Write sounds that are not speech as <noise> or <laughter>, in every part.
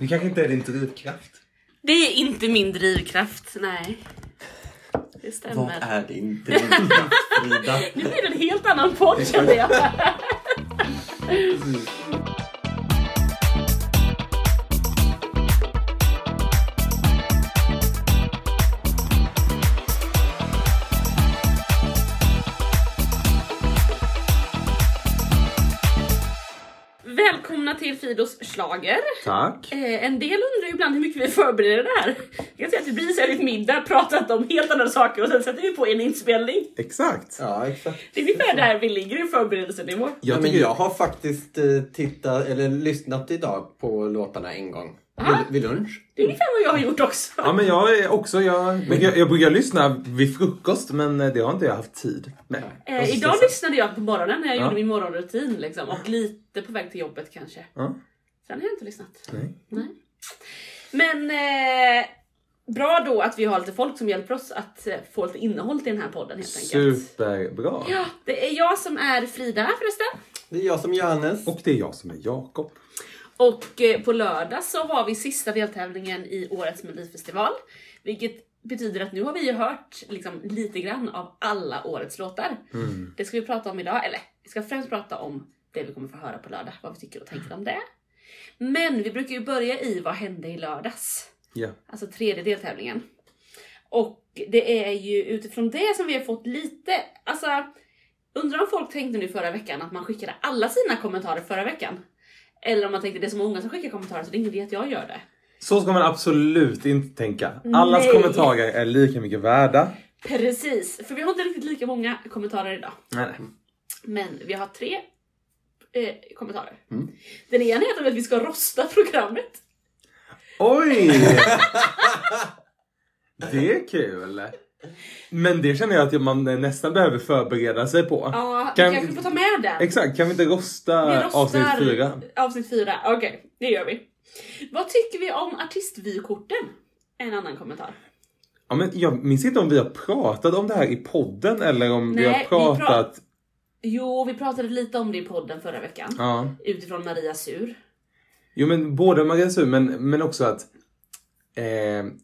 Det kanske inte är din drivkraft. Det är inte min drivkraft, nej. Det Vad stämmer. är din drivkraft Frida? <laughs> Nu blir det en helt annan podd kände jag. <laughs> till Fidos slager. Tack. Eh, en del undrar ju ibland hur mycket vi förbereder det här. Jag kan säga att vi precis ätit middag, pratat om helt andra saker och sen sätter vi på en inspelning. Exakt. Ja, exakt. Det är ungefär där vi ligger i förberedelsenivå. Ja, Jag men tycker jag har faktiskt eh, tittat, eller lyssnat idag på låtarna en gång. Vid, vid lunch. Det är ungefär vad jag har gjort också. Ja men jag är också, jag, jag, jag brukar lyssna vid frukost men det har inte jag haft tid med. Eh, idag lyssnade jag på morgonen när jag Ja. gjorde min morgonrutin liksom, och lite på väg till jobbet kanske. Ja. Sen har jag inte lyssnat. Nej. Nej. Men eh, bra då att vi har lite folk som hjälper oss att eh, få lite innehåll till den här podden helt enkelt. Superbra. Ja, det är jag som är Frida förresten. Det är jag som Johannes. Och det är jag som är Jakob. Och eh, på lördag så har vi sista deltävlingen i årets melodifestival. Vilket betyder att nu har vi ju hört liksom, lite grann av alla årets låtar. Det ska vi prata om idag, eller vi ska främst prata om det vi kommer få höra på lördag, vad vi tycker och tänker om det. Men vi brukar ju börja i vad hände i lördags? Ja. Alltså tredje deltävlingen. Och det är ju utifrån det som vi har fått lite, alltså undrar om folk tänkte nu förra veckan att man skickade alla sina kommentarer förra veckan? Eller om man tänkte det är så många som skickar kommentarer så det är ingen idé att jag gör det. Så ska man absolut inte tänka. Allas Nej. kommentarer är lika mycket värda. Precis, för vi har inte riktigt lika många kommentarer idag. Nej. Men vi har tre eh, kommentarer. Den ena heter att vi ska rosta programmet. Oj! <laughs> Det är kul. Men det känner jag att man nästan behöver förbereda sig på. Ja, vi Kan- kanske får ta med den. Exakt, kan vi inte rosta Vi avsnitt fyra? Avsnitt fyra, okej det gör vi. Vad tycker vi om artistvykorten? En annan kommentar. Ja, men jag minns inte om vi har pratat om det här i podden eller om vi Nej, har vi pratat... Jo, vi pratade lite om det i podden förra veckan. Ja. Utifrån Maria Sur. Jo men både Maria Sur men, men också att... Eh,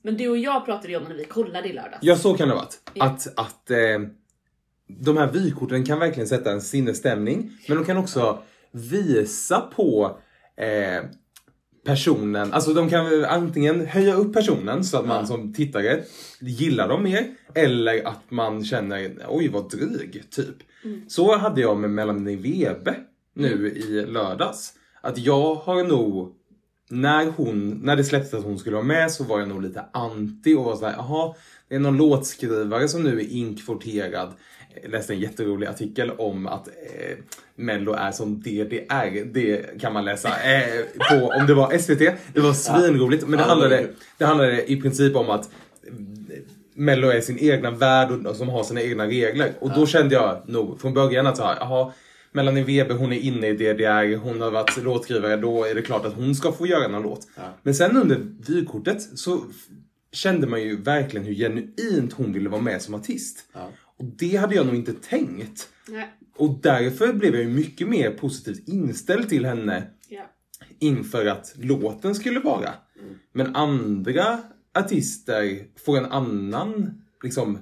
Men du och jag pratade ju om när vi kollade i lördags. ja så kan det ha varit. Ja. Att, att eh, de här vykorten kan verkligen sätta en sinnesstämning. Men de kan också visa på eh, personen. Alltså de kan antingen höja upp personen så att man som tittare gillar dem mer. Eller att man känner oj vad dryg typ. Mm. Så hade jag med Melanie Webe nu i lördags. Att jag har nog när, hon, när det släpptes att hon skulle vara med så var jag nog lite anti och var såhär, jaha, det är någon låtskrivare som nu är inkvoterad. Jag läste en jätterolig artikel om att eh, Mello är som DDR. Det kan man läsa eh, på, om det var SVT. Det var svinroligt. Men det handlade, det handlade i princip om att eh, Mello är sin egna värld och som har sina egna regler. Och då kände jag nog från början att så här, Melanie Weber hon är inne i DDR, hon har varit låtskrivare, då är det klart att hon ska få göra någon låt. Ja. Men sen under vykortet så kände man ju verkligen hur genuint hon ville vara med som artist. Ja. Och det hade jag nog inte tänkt. Nej. Och därför blev jag ju mycket mer positivt inställd till henne Ja. inför att låten skulle vara. Men andra artister får en annan liksom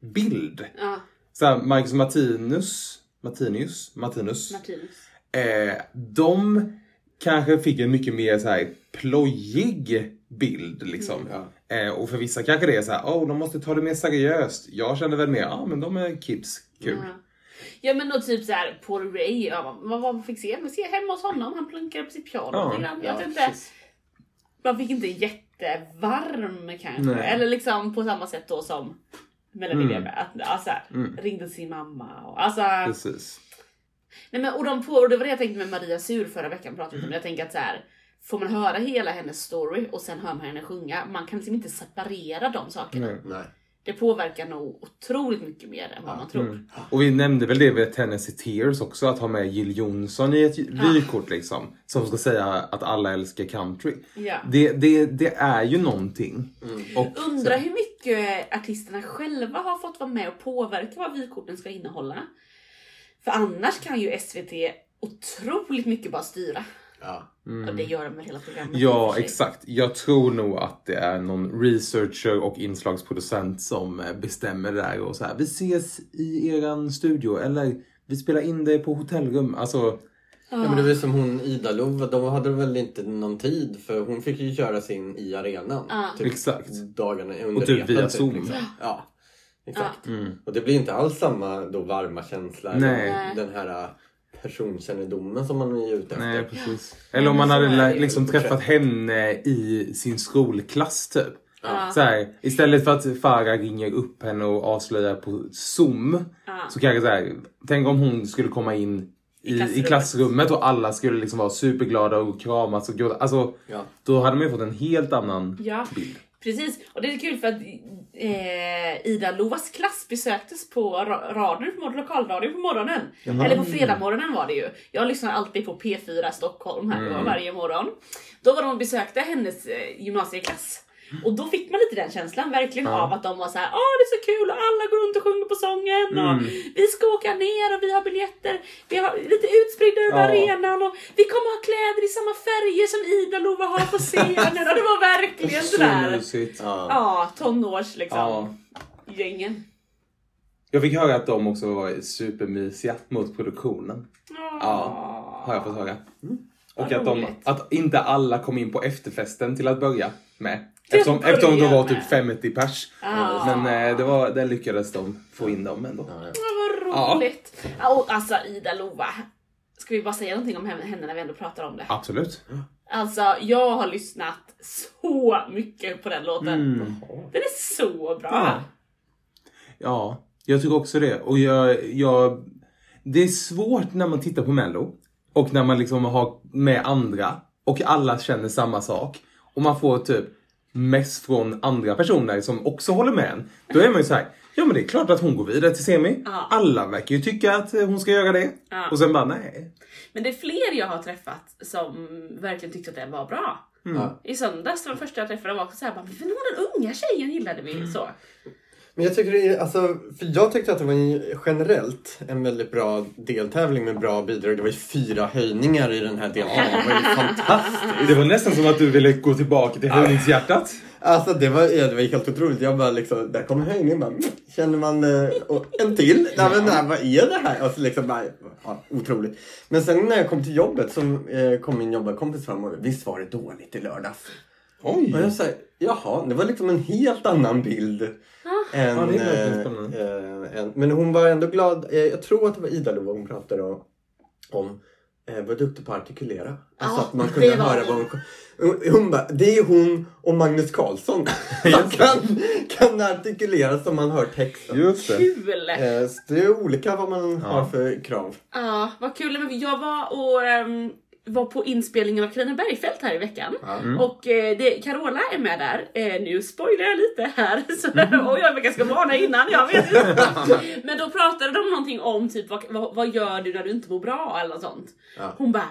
bild. ja. Såhär, Marcus Martinus, Martinius, Martinus. Martinus. Eh, de kanske fick en mycket mer så här plojig bild liksom. Ja. Eh, och för vissa kanske det är så här, oh, de måste ta det mer seriöst. Jag kände väl mer, ja ah, men de är kids, kul. Ja. ja men och typ såhär Paul Ray, ja, vad man fick se? Man ser hemma hos honom, han plunkar på sitt piano Ja. grann. Jag Ja, inte, man fick inte jättevarm kanske. Nej. Eller liksom på samma sätt då som Melanie Mm. Weber. Att, alltså, Mm. ringde sin mamma och alltså. Precis. Nej men och de på, och det var det jag tänkte med Maria Sur förra veckan pratade vi om. Jag tänker att så här. Får man höra hela hennes story och sen hör man henne sjunga, man kan liksom inte separera de sakerna. Nej. Nej. Det påverkar nog otroligt mycket mer än vad man tror. Mm. Och vi nämnde väl det med Tennessee Tears också, att ha med Jill Johnson i ett vykort liksom. Som ska säga att alla älskar country. Ja. Det, det, det är ju någonting. Och, Undrar hur mycket artisterna själva har fått vara med och påverka vad vykorten ska innehålla. För annars kan ju SVT otroligt mycket bara styra. Ja. Och det gör de med hela programmet. Ja, exakt. Jag tror nog att det är någon researcher och inslagsproducent som eh, bestämmer det där och så här. Vi ses i eran studio eller vi spelar in det på hotellrum. Alltså, Ja, men det var som hon Ida Love, de hade väl inte någon tid för hon fick ju köra sin i arenan. Ja. Typ Exakt. Dagarna under Och typ repen, via Zoom. liksom. Ja, exakt. mm. Och det blir inte alls samma då varma känsla. Nej. Den här personkännedomen som man är ute efter. nej precis. Eller om man hade liksom träffat henne i sin skolklass typ. Ja. Så här, istället för att Farah ringer upp henne och avslöjar på Zoom. Ja. Så kanske så här, tänk om hon skulle komma in i, i, klassrummet. klassrummet och alla skulle liksom vara superglada och kramas och gråta. Alltså, Ja. då hade man ju fått en helt annan Ja, bild. Precis. Och det är kul för att eh, Ida Lovas klass besöktes på ra- radio på lokalradio på morgonen. Eller på fredagsmorgonen var det ju. Jag lyssnar alltid på P4 Stockholm här Mm. varje morgon. Då var de och besökte hennes eh, gymnasieklass. Och då fick man lite den känslan verkligen Ja. av att de var så här: åh det är så kul och alla går runt och sjunger på sången och Mm. vi ska åka ner och vi har biljetter, vi har lite utspridda över Ja. arenan och vi kommer ha kläder i samma färger som Ida Lova har på scenen och det var verkligen Så sådär. mysigt. Ja. Ja, tonårs liksom. Ja. Gängen. Jag fick höra att de också var supermysiga mot produktionen. Ja. Har jag fått höra. Och Vad att, de, att inte alla kom in på efterfesten till att börja med. Eftersom, eftersom de var med. typ 50 pers. Ah. Men eh, det var, där lyckades de få in dem ändå. Ja, ja. Ja, vad roligt. Ja. och alltså Ida Lova. Ska vi bara säga någonting om henne henne när vi ändå pratar om det? Absolut. Alltså jag har lyssnat så mycket på den låten. Mm. Den är så bra. Ja. Ja, jag tycker också det. Och jag, jag, det är svårt när man tittar på Mello och när man liksom har med andra och alla känner samma sak och man får typ mest från andra personer som också håller med en. Då är man ju så här, ja men det är klart att hon går vidare till semi. Ja. Alla verkar ju tycka att eh, hon ska göra det. Ja. Och sen bara nej. Men det är fler jag har träffat som verkligen tyckte att den var bra. Ja. I söndags, den första jag träffade var också såhär, men den unga tjejen gillade vi så. Men jag tycker det är, alltså, för jag tyckte att det var en, generellt en väldigt bra deltävling med bra bidrag. Det var ju fyra höjningar i den här deltävlingen. Det var ju fantastiskt. Det var nästan som att du ville gå tillbaka till höjningshjärtat. Alltså det var, ja, det var helt otroligt. Jag bara liksom, där kommer höjningen bara, känner man eh, och en till? Nej men nej, vad är det här? Och så liksom bara, ja, otroligt. Men sen när jag kom till jobbet så eh, kom min jobbarkompis fram och visst var det dåligt i lördags? Oj! Och jag sa, jaha, det var liksom en helt annan bild. Än, Ja, eh, eh, än, men hon var ändå glad. Eh, jag tror att det var Ida Lova hon pratade om. om eh, var duktig på att artikulera. Alltså Ja, att man kunde höra vad hon... Hon, hon bara, det är hon och Magnus Carlsson <laughs> som kan, kan artikulera som man hör texten. Just det. Kul! Eh, så det är olika vad man Ja. har för krav. Ja, vad kul. Men Jag var och ehm, var på inspelningen av Carina Bergfeldt här i veckan. Mm. Och eh, det, Carola är med där. Eh, nu spoilar jag lite här. <laughs> Så, och jag var ganska varna innan, jag vet inte. <laughs> Men då pratade de någonting om typ vad, vad, vad gör du när du inte mår bra eller något sånt. Ja. Hon bara,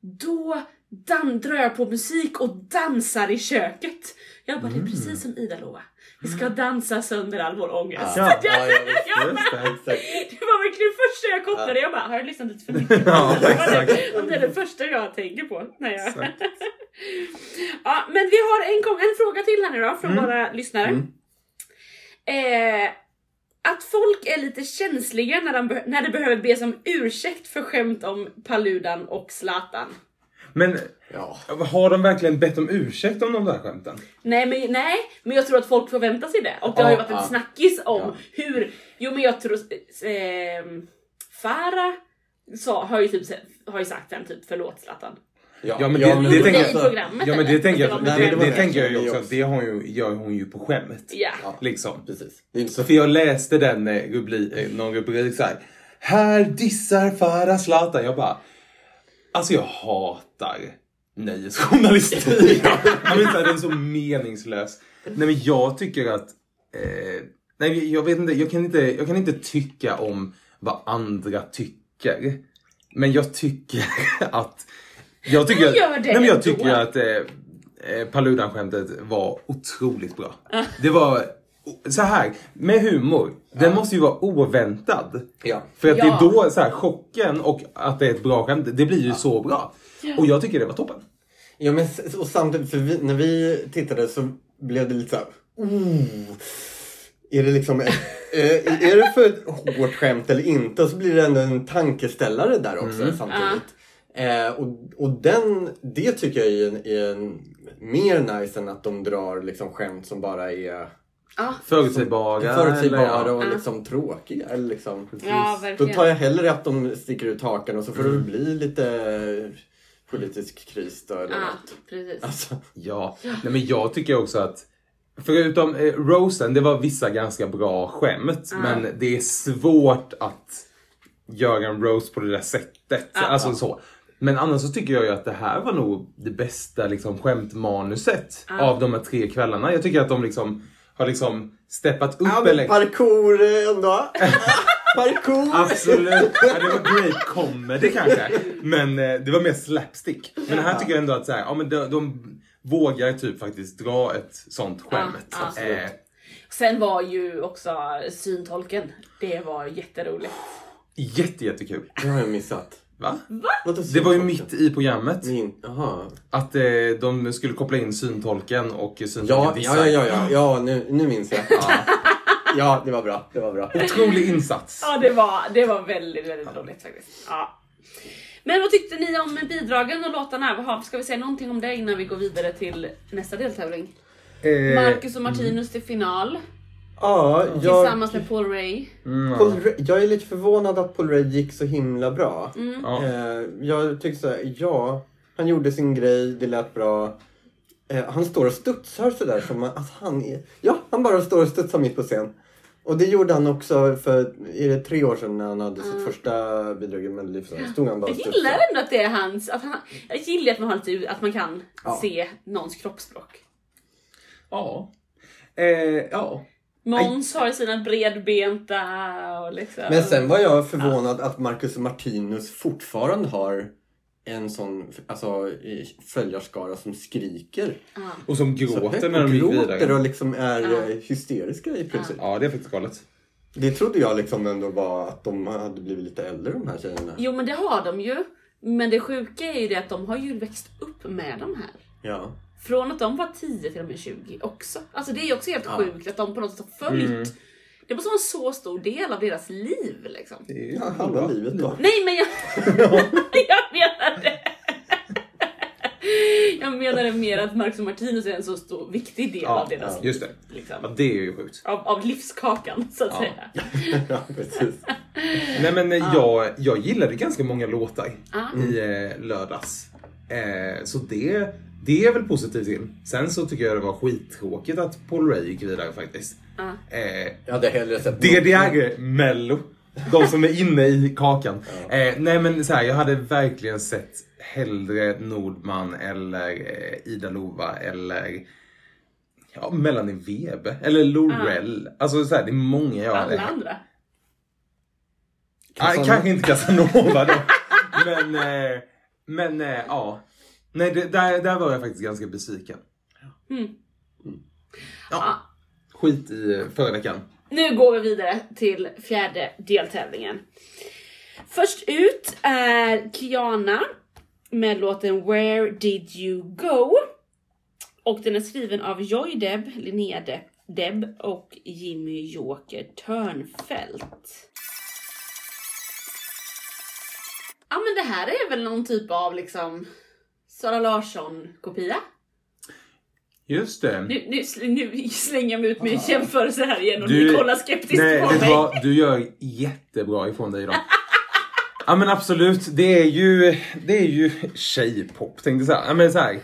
då dan- drar jag på musik och dansar i köket. Jag bara, det är precis som Ida Lova. Vi ska dansa sönder all vår ångest. Ja. <laughs> Ja, ja. Jag bara, det. Var verkligen det första jag kopplade. Jag bara, har jag lyssnat lite för mycket? <laughs> Ja, Det det- exakt. Det är det första jag tänker på. När jag... <laughs> Ja, men vi har en, en fråga till här nu då från våra lyssnare. Mm. Eh, att folk är lite känsliga när de, när de behöver be om ursäkt för skämt om Paludan och Zlatan. Men Ja. har de verkligen bett om ursäkt om de där skämten? Nej men, nej, men jag tror att folk förväntar sig det. Och det har ju Ja, varit en ja. snackis om Ja. hur... Jo men jag tror... Eh, Farah sa, har, ju typ, har ju sagt sen typ förlåt Zlatan. Ja, men det- det Gjorde tänker det jag- Ja men det tänker Det jag, det, det det tänker jag ju Det också det har hon ju, gör hon ju på skämt. Ja. Ja. Liksom. Precis. Det är inte Så för jag läste den eh, rubri, eh, någon rubrik så här. Här dissar Farah Zlatan. Jag bara. Alltså jag hatar nöjesjournalistik. <laughs> jag vet inte, den är så meningslös. Nej men jag tycker att. Eh, nej jag vet inte, jag kan inte, jag kan inte tycka om vad andra tycker. Men jag tycker <laughs> att. Jag tycker, Du gör det nej, men jag tycker att eh, eh, Paludan-skämtet var otroligt bra. Det var så här, med humor, den måste ju vara oväntad. Ja. För att det är då så här, chocken och att det är ett bra skämt, det blir ju så bra. Och jag tycker det var toppen. Ja men och samtidigt, för vi, när vi tittade så blev det lite såhär... Oh, är det liksom... ett- <laughs> eh, är det för ett hårt skämt eller inte? Och så blir det ändå en tankeställare där också samtidigt. Eh, och och den, det tycker jag är, en, är en, mer nice än att de drar liksom skämt som bara är Ja, Förutsägbara. förutsägbara eller, ja. och liksom tråkiga. Eller liksom. ja Då tar jag hellre att de sticker ut hakan och så får det bli lite politisk kris då eller Ja, något. precis. Alltså, Ja, nej men jag tycker också att Förutom eh, roasten, det var vissa ganska bra skämt. Men det är svårt att göra en roast på det där sättet. Ja. alltså så. Men annars så tycker jag ju att det här var nog det bästa liksom, skämtmanuset av de här tre kvällarna. Jag tycker att de liksom har liksom steppat upp. ja, eller... parkour eh, ändå. <laughs> parkour! Absolut. Ja, det var great comedy kanske. Men eh, det var mer slapstick. Men här tycker jag ändå att så här, ja, men de, de vågar typ faktiskt dra ett sånt skämt. Ja, eh, Sen var ju också syntolken, det var jätteroligt. jätte, jättekul. Det har jag missat. Va? Vadå Det var ju mitt i programmet. Min, aha. Att eh, de skulle koppla in syntolken och syntolken Ja, dissar. ja, ja, ja, ja, nu, nu minns jag. <laughs> Ja, det var bra. Det var bra. Otrolig insats. Ja, det var, det var väldigt, väldigt roligt faktiskt. Ja. Men vad tyckte ni om bidragen och låtarna? Ska vi säga någonting om det innan vi går vidare till nästa deltävling? Eh, Marcus och Martinus till final Ja, jag, tillsammans med Paul Ray. mm, Paul Ray, jag är lite förvånad att Paul Ray gick så himla bra. ja. Eh, jag tyckte såhär, ja, han gjorde sin grej, det lät bra. Eh, han står och studsar sådär som att han är... Ja, han bara står och studsar mitt på scen. Och det gjorde han också för, är det tre år sedan när han hade sitt första bidrag i Melodifestivalen? Stod han bara Jag gillar ändå att det är hans, att han, jag gillar att man, har lite, att man kan Ja. se någons kroppsspråk. Ja. Eh, ja. Måns har sina bredbenta och liksom... Men sen var jag förvånad att Marcus Martinus fortfarande har en sån alltså, följarskara som skriker. Och som gråter när de och gick gråter vidare. och liksom är Ja. eh, hysteriska i princip. Ja, det är faktiskt galet. Det trodde jag liksom ändå var att de hade blivit lite äldre de här tjejerna. Jo men det har de ju. Men det sjuka är ju det att de har ju växt upp med de här. Ja. Från att de var 10 till och med 20 också. Alltså det är ju också helt Ja. sjukt att de på något sätt har följt. Mm. Det måste vara en så stor del av deras liv liksom. Det är ju halva livet då. Nej men jag, <laughs> <laughs> jag menar det. <laughs> Jag menade mer att Marcus och Martinus är en så stor, viktig del Ja, av deras ja, liv. Just det. Liksom. Ja, det är ju sjukt. Av, av livskakan så att Ja. säga. ja, precis. Nej men eh, jag, jag gillade ganska många låtar Ja. i eh, lördags. Eh, så det, det är väl positivt till. Sen så tycker jag det var skittråkigt att Paul Ray gick vidare faktiskt. Ja. Eh, Jag hade hellre sett DDR-mello. De som är inne i kakan. Eh, nej men så här, jag hade verkligen sett hellre Nordman eller eh, Ida Lova eller ja, Melanie Webe eller Lorell. Alltså så här, det är många jag hade. Alla andra. Ah, kanske inte Casanova då. men eh, men eh, ja. Nej, det, där, där var jag faktiskt ganska besviken. Mm. Ja. Skit i eh, förra veckan. Nu går vi vidare till fjärde deltävlingen. Först ut är Kiana med låten Where did you go? Och den är skriven av Joy Deb, Linnea Deb, Deb och Jimmy Joker Törnfält. Ja men det här är väl någon typ av liksom Sara Larsson-kopia? Just det. Nu, nu, nu slänger jag mig ut med en jämförelse här igen och Du- ni kollar skeptiskt Nej, på mig. vad? Du gör jättebra ifrån dig idag. Ja men absolut, det är ju, det är ju tjejpop tänkte jag säga. Ja, men så här,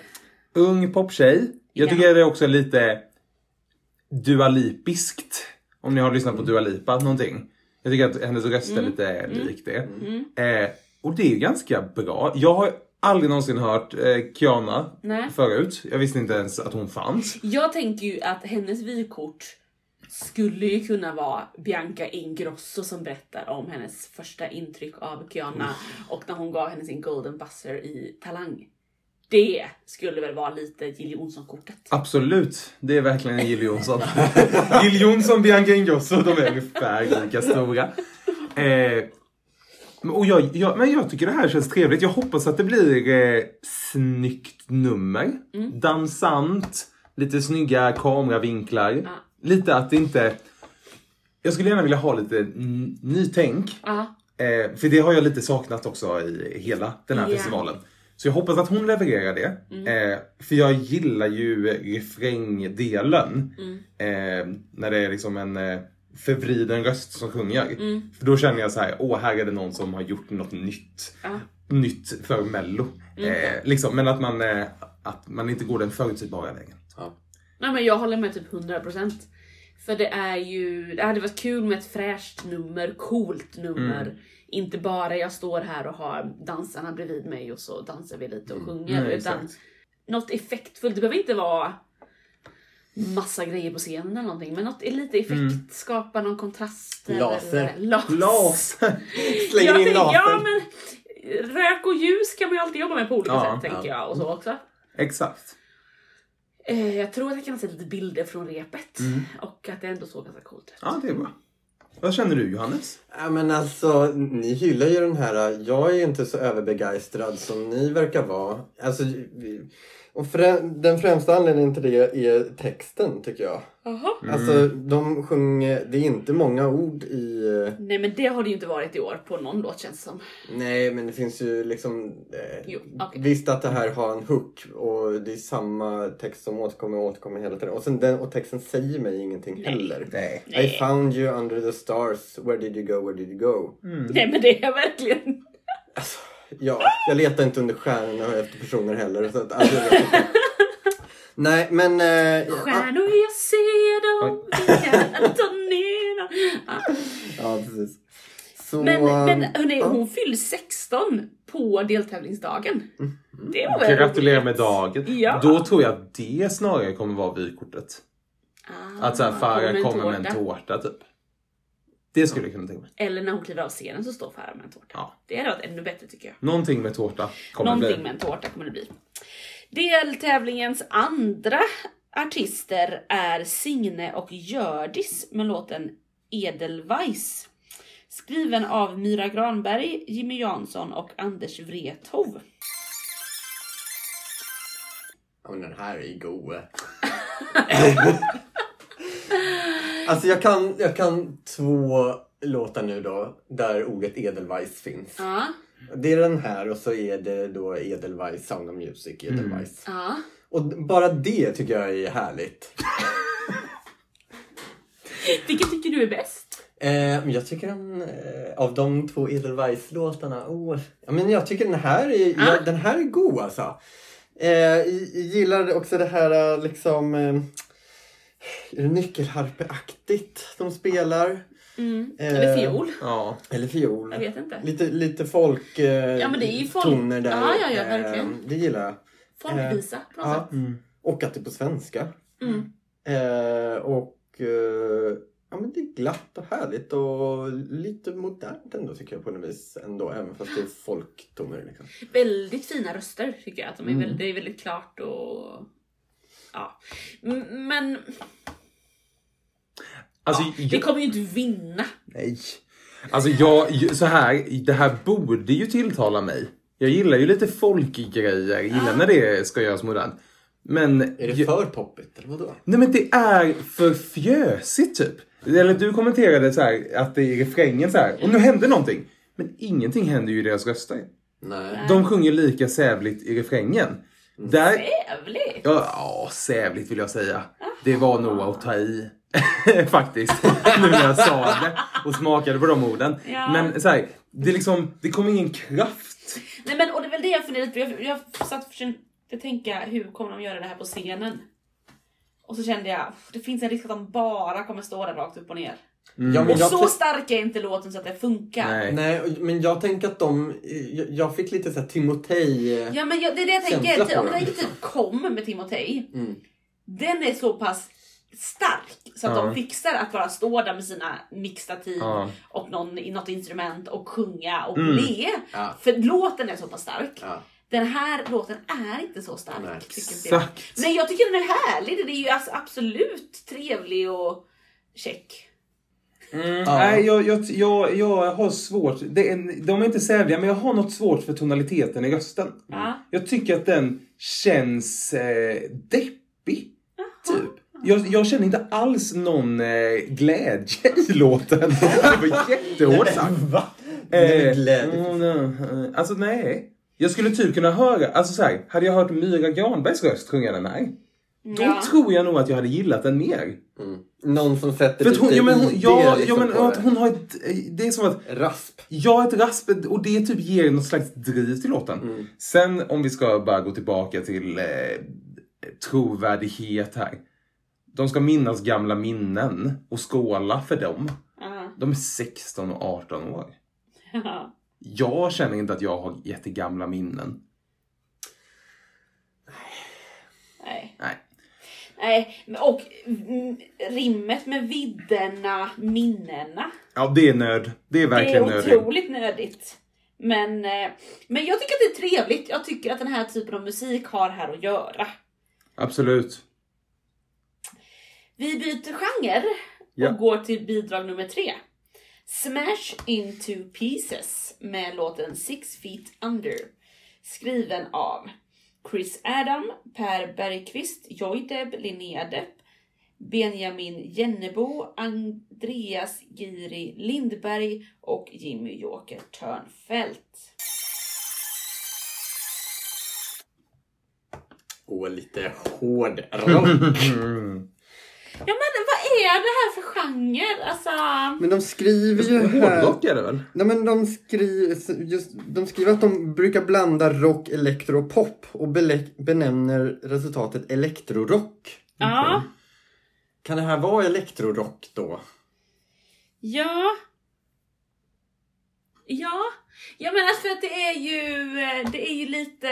ung poptjej. Jag Ja. tycker det är också lite dualipiskt. Om ni har lyssnat på Dua Lipa någonting. Jag tycker att hennes röst är lite lik det. Eh, och det är ju ganska bra. Jag har aldrig någonsin hört eh, Kiana Nej. förut. Jag visste inte ens att hon fanns. Jag tänker ju att hennes vykort skulle ju kunna vara Bianca Ingrosso som berättar om hennes första intryck av Kiana och när hon gav henne sin golden buzzer i Talang. Det skulle väl vara lite Jill Johnson-kortet. Absolut, det är verkligen en Jill Johnson. Jill <laughs> Johnson, Bianca Ingrosso, de är ungefär lika stora. Eh, och jag, jag, men jag tycker det här känns trevligt. Jag hoppas att det blir eh, snyggt nummer. Dansant, lite snygga kameravinklar. Ja. Lite att det inte... Jag skulle gärna vilja ha lite nytänk. Eh, för det har jag lite saknat också i hela den här Ja. festivalen. Så jag hoppas att hon levererar det. Eh, för jag gillar ju refrängdelen. Eh, när det är liksom en eh, förvriden röst som sjunger. För då känner jag så här, åh här är det någon som har gjort något nytt. Ja. Nytt för mello. Eh, liksom, men att man, eh, att man inte går den förutsägbara vägen. Nej men jag håller med typ 100%. För det är ju, det hade varit kul med ett fräscht nummer, coolt nummer. Inte bara jag står här och har dansarna bredvid mig och så dansar vi lite och sjunger. Nej, utan exakt. något effektfullt. Det behöver inte vara massa grejer på scenen eller någonting. Men något lite effekt, skapa någon kontrast. Laser. Eller, laser. Las! <laughs> Slänger in tänker, laser. ja men rök och ljus kan man ju alltid jobba med på olika Ja, sätt tänker ja. jag. Och så också. Exakt. Eh, jag tror att jag kan se lite bilder från repet. Mm. Och att det ändå såg ganska coolt ut. Ja, det är bra. Vad känner du Johannes? Ja men alltså, ni hyllar ju den här. Jag är inte så överbegeistrad som ni verkar vara. Alltså, vi- och frä, den främsta anledningen till det är texten tycker jag. Jaha. Alltså de sjunger, det är inte många ord i... eh, Nej men det har det ju inte varit i år på någon låt känns det som. Nej men det finns ju liksom... Eh, Jo, okej. Visst att det här har en hook och det är samma text som återkommer och återkommer hela tiden. Och, sen den, och texten säger mig ingenting Nej. heller. Nej. I found you under the stars, where did you go, where did you go? Nej men det är verkligen. Ja, jag letar inte under stjärnorna efter personer heller. Så att, alltså, jag. Nej, men... Eh, Stjärnor jag ser dem, vi kan ta ner dem. Ja. ja, precis. Så, Men, men ehm, hörni, ja. hon fyller 16 på deltävlingsdagen. Det var väl Gratulerar med dagen. Ja. Då tror jag att det snarare kommer vara vykortet. Ah, Att såhär Farah kommer kommer med en tårta typ. Det skulle jag kunna tänka mig. Eller när hon kliver av scenen så står Farah med en tårta. Ja. Det hade varit ännu bättre tycker jag. Någonting med tårta kommer det Någonting bli. med en tårta kommer det bli. Deltävlingens andra artister är Signe och Gördis med låten Edelweiss. Skriven av Myra Granberg, Jimmy Jansson och Anders Wrethov. Ja, men den här är ju god. <laughs> alltså jag kan, jag kan två låtar nu då där ordet Edelweiss finns. Ja, Det är den här och så är det då Edelweiss Sound of Music, Edelweiss. ja. Och bara det tycker jag är härligt. <laughs> Vilken tycker du är bäst? Eh, jag tycker den, eh, av de två Edelweiss-låtarna, oh, ja, men jag tycker den här är, Ah. ja, den här är god alltså. Eh, jag gillar också det här eh, liksom, eh, nyckelharpeaktigt de spelar? Mm. Eh, Eller fiol? Ja. Eller fiol. Jag vet inte. Lite, lite folk, eh, Ja, men det är ju folk- toner där. Ja, ja, ja, Eh, verkligen. det gillar jag. Folkvisa på något Ja. sätt. Och att det är på svenska. Mm. Eh, och eh, ja, men det är glatt och härligt och lite modernt ändå tycker jag på något vis. Ändå, även fast det är folktoner. Liksom. Väldigt fina röster tycker jag. Att de är Mm. väldigt, det är väldigt klart och... Ja. Men Alltså, det jag, kommer ju inte vinna. nej. Alltså jag, så här, det här borde ju tilltala mig. Jag gillar ju lite folkgrejer, jag gillar när det ska göras modernt. Men... Är det jag, för poppigt eller vadå? Nej men det är för fjösigt typ. Eller du kommenterade så här att det är i refrängen så här. och nu hände någonting. Men ingenting händer ju i deras röster. Nej. De sjunger lika sävligt i refrängen. Där, Jävligt! ja, ja, sävligt vill jag säga. Det var nog att ta i. <laughs> Faktiskt. <laughs> nu när jag sa det och smakade på de orden. Ja. Men så här, det är liksom, det kom ingen kraft. Nej men och det är väl det jag funderar på. Jag, jag satt och försökte tänka hur kommer de göra det här på scenen? Och så kände jag, det finns en risk att de bara kommer stå där rakt upp och ner. Ja, men Och jag så stark är inte låten så att det funkar. Nej. Nej, men jag tänker att de... Jag, jag fick lite så här Timotej... eh, Ja men jag, det är det jag tänker. på Om den. tänker typ Kom med Timotej. Mm. Den är så pass stark så att Ja. de fixar att bara stå där med sina mixtativ Ja. och någon, i något instrument och sjunga och Mm. le. Ja. För låten är så pass stark. Ja. Den här låten är inte så stark. Nej, inte jag. Exakt. Men jag tycker den är härlig. Den är ju alltså absolut trevlig och check. Mm, Ja. Nej, jag, jag, jag, jag har svårt. Det är, de är inte sävliga, men jag har något svårt för tonaliteten i rösten. Ja. Jag tycker att den känns eh, deppig. Typ. Jag, jag känner inte alls någon eh, glädje i låten. <laughs> Det var jättehårt sagt. Va? Eh, Glädje. mm, nej, eh, alltså nej. Jag skulle typ kunna höra, alltså så här, hade jag hört Myra Granbergs röst sjunga den här. Då Ja. tror jag nog att jag hade gillat den mer. Mm. Någon som sätter att hon, lite ja, men hon, ja, liksom ja, men att det. hon har ett, eh, det är som att Rasp. Ja, ett rasp och det typ ger något slags driv till låten. Sen om vi ska bara gå tillbaka till eh, trovärdighet här. De ska minnas gamla minnen och skåla för dem. Ja. De är 16 och 18 år. <laughs> Ja. Jag känner inte att jag har jättegamla minnen. Nej. Nej. Nej, och mm, rimmet med vidderna, minnena. Ja, det är nöd. Det är Det verkligen är nödigt. otroligt nödigt. Men, eh, men jag tycker att det är trevligt. Jag tycker att den här typen av musik har här att göra. Absolut. Vi byter genre Ja. och går till bidrag nummer tre. Smash into pieces med låten Six feet under. Skriven av Chris Adam, Per Bergqvist, Joy Deb, Linnea Depp, Benjamin Jennebo, Andreas Giri Lindberg och Jimmy Joker Törnfält. Och lite hård rock. <laughs> Ja men är det här för genre? Alltså... men de skriver ju här... Hårdrock är det väl? Nej men de skriver, just, de skriver att de brukar blanda rock, elektro och pop och benämner resultatet elektrorock. Ja. Kan det här vara elektrorock då? Ja. Ja. Ja men alltså för att det är ju, eh, det är ju lite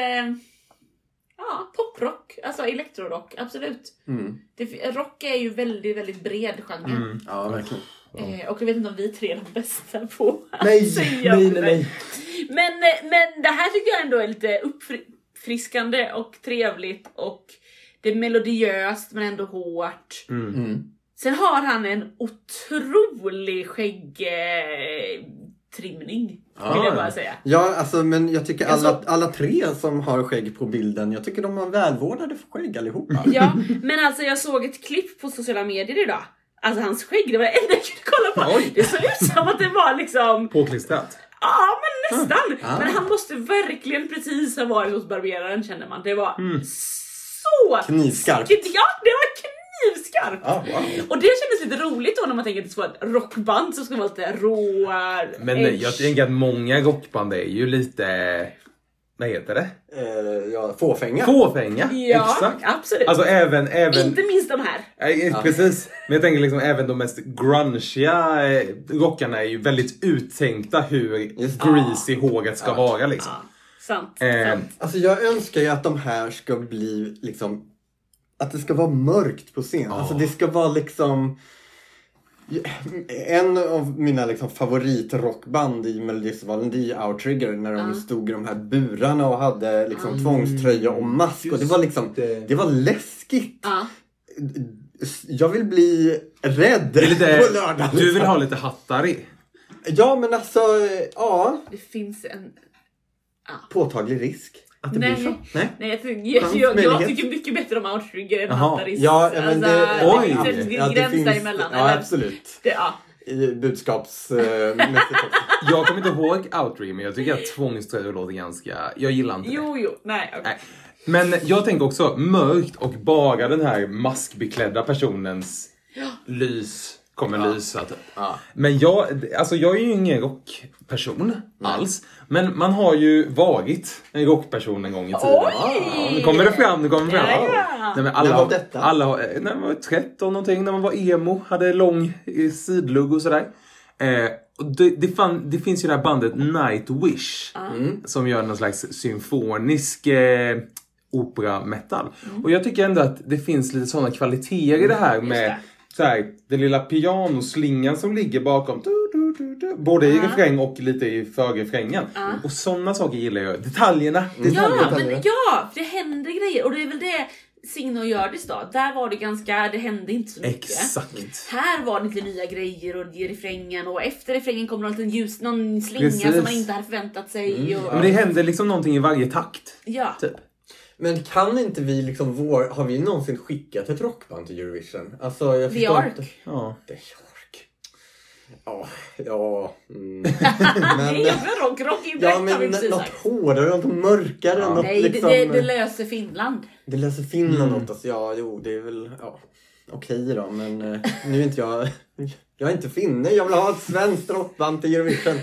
ja, poprock, alltså elektrorock, absolut. Mm. Det, rock är ju väldigt, väldigt bred genre. Mm. Ja, verkligen. Eh, och jag vet inte om vi tre är de bästa på att Nej, säga nej, nej, nej. Men, eh, men det här tycker jag ändå är lite uppfriskande och trevligt och det är melodiöst men ändå hårt. Mm. Sen har han en otrolig skäggtrimning. vill Ja. jag bara säga. Ja, alltså men jag tycker alla, Alltså- alla tre som har skägg på bilden, jag tycker de har välvårdade skägg allihopa. <laughs> Ja, men alltså jag såg ett klipp på sociala medier idag. Alltså hans skägg, det var det enda jag kunde kolla på. Oj. Det såg ut som att det var liksom, Påklistrat. ja men nästan. Ah. Men han måste verkligen precis ha varit hos barberaren känner man. Det var Mm. så Knivskarpt. Ja, det var knivskarpt. Ja, wow. Och det kändes lite roligt då när man tänker att det ska vara ett rockband som ska vara lite råa. Men edge. jag tänker att många rockband är ju lite, vad heter det? Eh, ja, fåfänga. Fåfänga. Ja, Exakt. absolut. Alltså även, även Inte minst de här. Nej, Precis. Men jag tänker liksom även de mest grungiga eh, rockarna är ju väldigt uttänkta hur Just greasy håret ska vara liksom. Ja, sant. Eh, sant. Alltså jag önskar ju att de här ska bli liksom att det ska vara mörkt på scen. Alltså det ska vara liksom en av mina liksom favoritrockband i Melodifestivalen det är ju Outrigger när de Ja. stod i de här burarna och hade liksom tvångströja och mask och det var liksom det. det var läskigt. Ja. Jag vill bli rädd lite, på lördag. du vill ha lite hattari. Ja men alltså, ja. Det finns en... Påtaglig risk att det Nej. blir så. Nej. Nej, jag, tycker, jag, jag, jag tycker mycket bättre om Outrigger än Jaha. Hattaris. Ja, ja, men det, alltså, oj. det finns en ja, gräns finns- däremellan. Ja, eller? absolut. Det, ja. I budskapsmässigt också. Jag kommer inte ihåg Outree men jag tycker att tvångströjor låter ganska, jag gillar inte det. Jo, jo. Nej, okej. Nej. Men jag tänker också mörkt och bara den här maskbeklädda personens lys kommer lysa. Typ. Ja. Men jag, alltså jag är ju ingen rockperson alls. Men man har ju varit en rockperson en gång i tiden. Oj! Ja, nu kommer det fram, nu kommer det fram. Ja, ja. Nej, men alla, När var har- detta? Alla, eh, när man var 13 någonting, när man var emo, hade lång eh, sidlugg och sådär. Eh, det, det, fan, det finns ju det här bandet Nightwish. Som gör någon slags symfonisk eh, opera metal. Och jag tycker ändå att det finns lite sådana kvaliteter i det här med. Så här, den lilla pianoslingan som ligger bakom. Du, du, du, du. Både i Ja. refräng och lite i förrefrängen. Ja. Och sådana saker gillar jag. Detaljerna. Ja, Detaljer. men ja, för det händer grejer och det är väl det Signe och Hjördis då. Där var det ganska, det hände inte så mycket. Exakt. Här var det lite nya grejer och i refrängen och efter refrängen kommer någon liten ljus, någon slinga Precis. som man inte hade förväntat sig. Och, Men det händer liksom någonting i varje takt. ja. Typ. Men kan inte vi liksom vår... Har vi någonsin skickat ett rockband till Eurovision? Alltså jag The förstår Ark. inte. Ja. The Ark. Ja, ja. Mm. <laughs> Men, jag rock, rock inte ja rätt har vi men precis något sagt. hårdare, något mörkare. Något Nej, liksom, det, det, det löser Finland. Det läser Finland Mm. åt oss. Ja, jo, det är väl ja, okej då. Men eh, nu är inte jag... <laughs> Jag är inte finne. Jag vill ha ett svenskt rockband till Eurovision.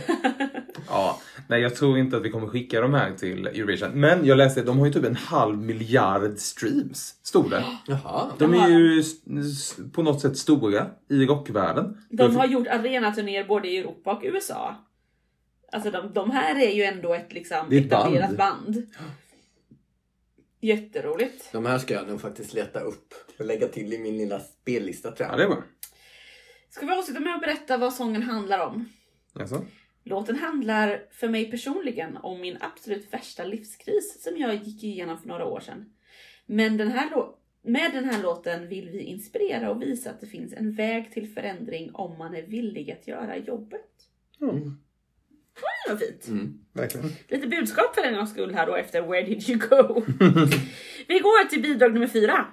Ja, nej jag tror inte att vi kommer skicka de här till Eurovision. Men jag läste att de har ju typ en halv miljard streams, stod det. <gasps> Jaha. De är ju på något sätt stora i rockvärlden. De har gjort arenaturnéer både i Europa och USA. Alltså de, de här är ju ändå ett liksom Det är ett band. etablerat band. Jätteroligt. De här ska jag nog faktiskt leta upp och lägga till i min lilla spellista tror Ja, jag. det är bra. Ska vi avsluta med att berätta vad sången handlar om? Alltså. Låten handlar för mig personligen om min absolut värsta livskris som jag gick igenom för några år sedan. Men den här med den här låten vill vi inspirera och visa att det finns en väg till förändring om man är villig att göra jobbet. Mm. Det var fint. Mm, verkligen. Lite budskap för en gångs skull här då efter Where did you go? <laughs> Vi går till bidrag nummer fyra.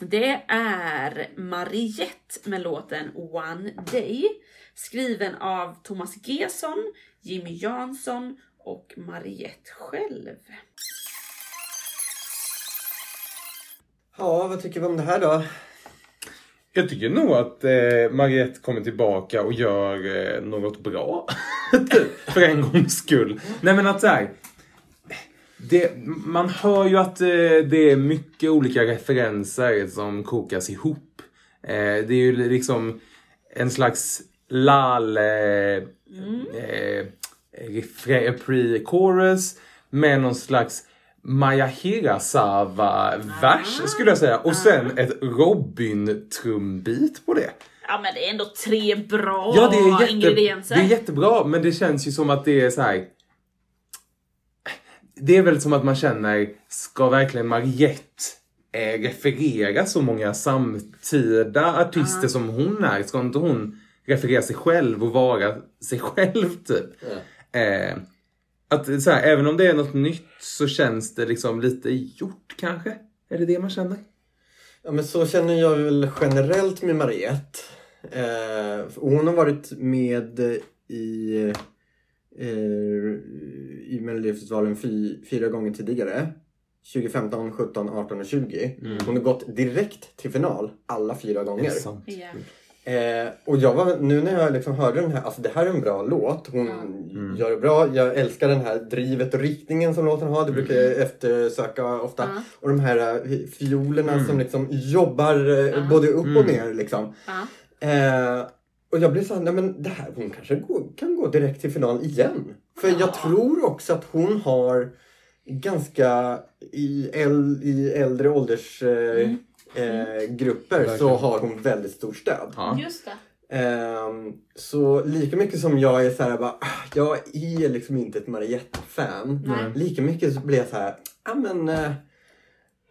Det är Mariette med låten One Day. Skriven av Thomas Gesson, Jimmy Jansson och Mariette själv. Ja, vad tycker vi om det här då? Jag tycker nog att eh, Mariette kommer tillbaka och gör eh, något bra. <laughs> för en gångs skull. Nej men att så här, det, Man hör ju att eh, det är mycket olika referenser som kokas ihop. Eh, det är ju liksom en slags lall... Eh, eh, refrä- pre-chorus med någon slags Maja Hirasawa-vers skulle jag säga. Och sen ett Robin-trumbit på det. Ja men det är ändå tre bra Ja, det är, jätte, ingredienser. det är jättebra, men det känns ju som att det är så här. Det är väl som att man känner, ska verkligen Mariette eh, referera så många samtida artister som hon är? Ska inte hon referera sig själv och vara sig själv typ? Eh, att så här, även om det är något nytt så känns det liksom lite gjort kanske? Är det det man känner? Ja, men så känner jag väl generellt med Mariette. Eh, hon har varit med i, i Melodifestivalen fy, fyra gånger tidigare. 2015, 17, 18 och 20. Hon har gått direkt till final alla fyra gånger. Eh, och jag var, nu när jag liksom hörde den här, alltså det här är en bra låt. Hon gör det bra. Jag älskar den här drivet och riktningen som låten har. Det brukar jag eftersöka ofta. Ja. Och de här eh, fiolerna som liksom jobbar eh, både upp och ner liksom. Ja. Eh, och jag blev såhär, nej men det här, hon kanske går, kan gå direkt till final igen. För jag tror också att hon har ganska i, äl, i äldre åldersgrupper eh, grupper så har hon väldigt stort stöd. Ja. Just det. Ehm, så lika mycket som jag är så här, bara, "Ah, jag är liksom inte ett Mariette-fan. Nej. Lika mycket så blir jag så här, ja men eh,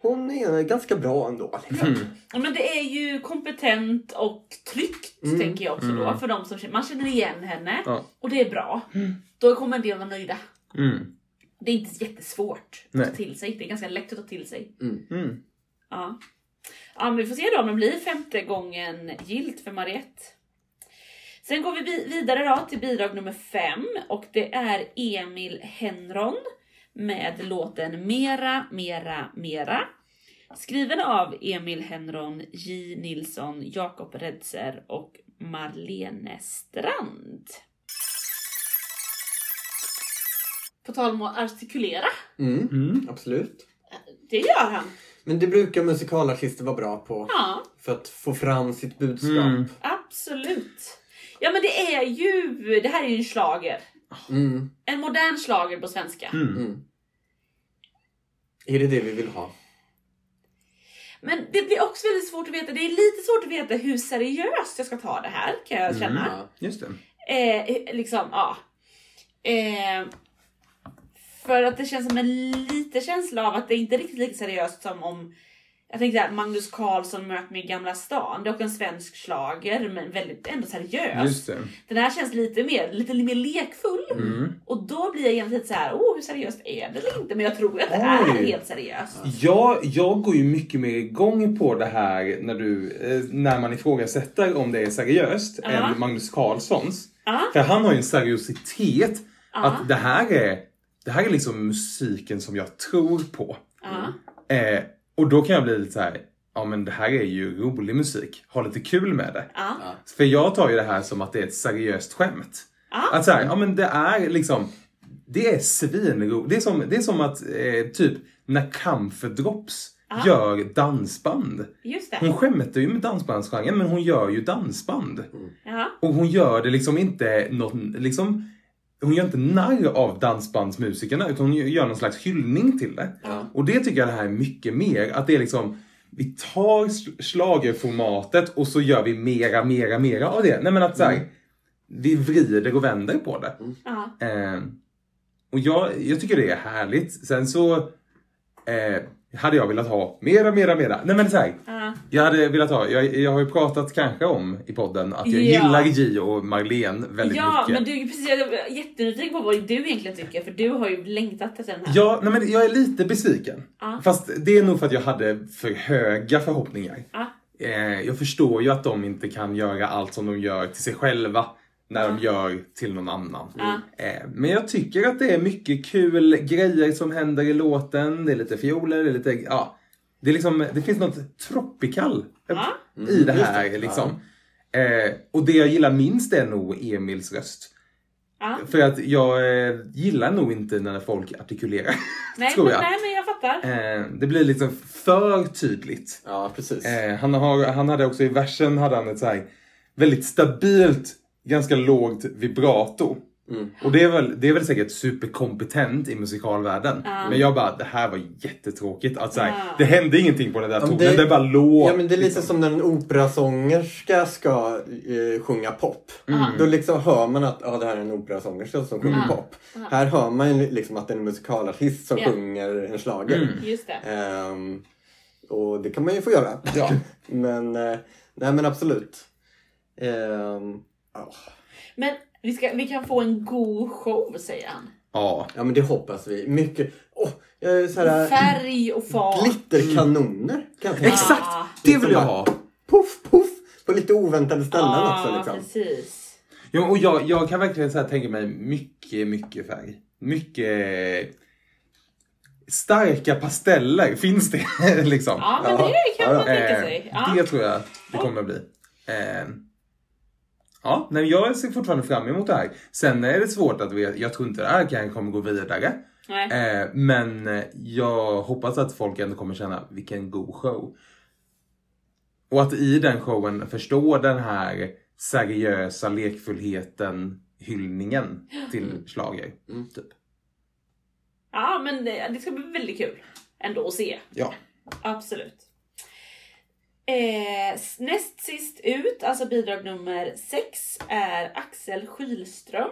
hon är ganska bra ändå. Liksom. Ja, men det är ju kompetent och tryggt Mm. tänker jag också då. För de som känner, man känner igen henne Ja. och det är bra. Då kommer en del vara nöjda. Mm. Det är inte jättesvårt Nej. att ta till sig. Det är ganska lätt att ta till sig. Mm. Ja. ja, men vi får se då om det blir femte gången gilt för Mariette. Sen går vi vidare då till bidrag nummer fem och det är Emil Henron med låten Mera, Mera, Mera. Skriven av Emil Henron, J Nilsson, Jakob Redser och Marlene Strand. På tal om att artikulera, Mm, Mm. absolut. det gör han. Men det brukar musikalartister vara bra på. Ja, För att få fram sitt budskap. Mm. absolut. Ja men det är ju, det här är ju en slager. Mm. En modern slager på svenska. Mm. Mm. Är det det vi vill ha? Men det blir också väldigt svårt att veta, det är lite svårt att veta hur seriöst jag ska ta det här kan jag känna. Ja. Just det. Eh, liksom, ja. Eh, för att det känns som en liten känsla av att det inte är riktigt lika seriöst som om jag tänkte att Magnus Carlsson möter mig i Gamla stan. Det är också en svensk slager men väldigt ändå seriös. Den här känns lite mer, lite mer lekfull. Mm. Och då blir jag egentligen lite så här, oh hur seriöst är det eller inte? Men jag tror att det är Oj. helt seriöst. Jag, jag går ju mycket mer igång på det här när, du, eh, när man ifrågasätter om det är seriöst Ja. än Magnus Carlssons. Ja. För han har ju en seriositet. Ja. Att det här, är, det här är liksom musiken som jag tror på. Ja. Eh, och då kan jag bli lite så här, ja men det här är ju rolig musik. Ha lite kul med det. Ja. För jag tar ju det här som att det är ett seriöst skämt. Ja. Att så här, ja men det är liksom, det är svinroligt. Det är som, det är som att eh, typ när Comfort Drops Ja. gör dansband. Just det. Hon skämtar ju med dansbandsgenren men hon gör ju dansband. Ja. Och hon gör det liksom inte någon, liksom, hon gör inte narr av dansbandsmusikerna utan hon gör någon slags hyllning till det. Ja. Och det tycker jag det här är mycket mer. Att det är liksom, vi tar sl- schlagerformatet och så gör vi mera, mera, mera av det. Nej men att så här, vi vrider och vänder på det. Ja. Eh, och jag, jag tycker det är härligt. Sen så eh, hade jag velat ha mera, mera, mera. Nej men så här, Ja. jag hade velat ha, jag, jag har ju pratat kanske om i podden att jag Ja. gillar Gio och Marlene väldigt Ja, mycket. men du, precis, jag är jättenyfiken på vad du egentligen tycker för du har ju längtat efter den här. Ja, nej, men jag är lite besviken. Ja. Fast det är nog för att jag hade för höga förhoppningar. Ja. Eh, jag förstår ju att de inte kan göra allt som de gör till sig själva när de gör till någon annan. Ja. Eh, men jag tycker att det är mycket kul grejer som händer i låten. Det är lite fioler, det är lite, ja. Det, är liksom, det finns något tropical Ja. i det just här det. liksom. Eh, och det jag gillar minst är nog Emils röst. Ja. För att jag eh, gillar nog inte när folk artikulerar. <laughs> Nej, tror men, jag. nej, men jag fattar. Eh, det blir liksom för tydligt. Ja, precis. Eh, han, har, han hade också i versen hade han ett så här väldigt stabilt, ganska lågt vibrato. Mm. Och det är, väl, det är väl säkert superkompetent i musikalvärlden. Ja. Men jag bara, det här var jättetråkigt. Att så här, Ja. Det hände ingenting på den där tonen, det, det- bara låg. Ja men det är lite liksom. som när en operasångerska ska eh, sjunga pop. Mm. Då liksom hör man att ja, det här är en operasångerska som sjunger Mm. pop. Här hör man ju liksom att det är en musikalartist som Ja. sjunger en schlager. Mm. Just det. Ehm, och det kan man ju få göra. Ja. <laughs> men, eh, nej men absolut. Ehm, ja. Men vi, ska, vi kan få en god show säger han. Ja. ja men det hoppas vi. Mycket. Åh, jag är så här, Färg och fart. glitterkanoner. Kan jag tänka. Exakt! Ja. Det vill jag ha. Puff, puff. På lite oväntade ställen Ja, också liksom. precis. Ja, och jag, jag kan verkligen så här tänka mig mycket, mycket färg. Mycket starka pasteller finns det <laughs> liksom. Ja, men det kan Ja, man tänka Eh, sig. Ja. Det tror jag det kommer att bli. Eh, ja, nej, jag ser fortfarande fram emot det här. Sen är det svårt att veta. Jag tror inte det här kan kommer gå vidare. Nej. Eh, men eh, jag hoppas att folk ändå kommer känna vilken god show. Och att i den showen förstå den här seriösa lekfullheten, hyllningen till schlager. Mm. Typ. Ja, men det, det ska bli väldigt kul ändå att se. Ja. Absolut. Eh, näst sist ut, alltså bidrag nummer 6, är Axel Skylström.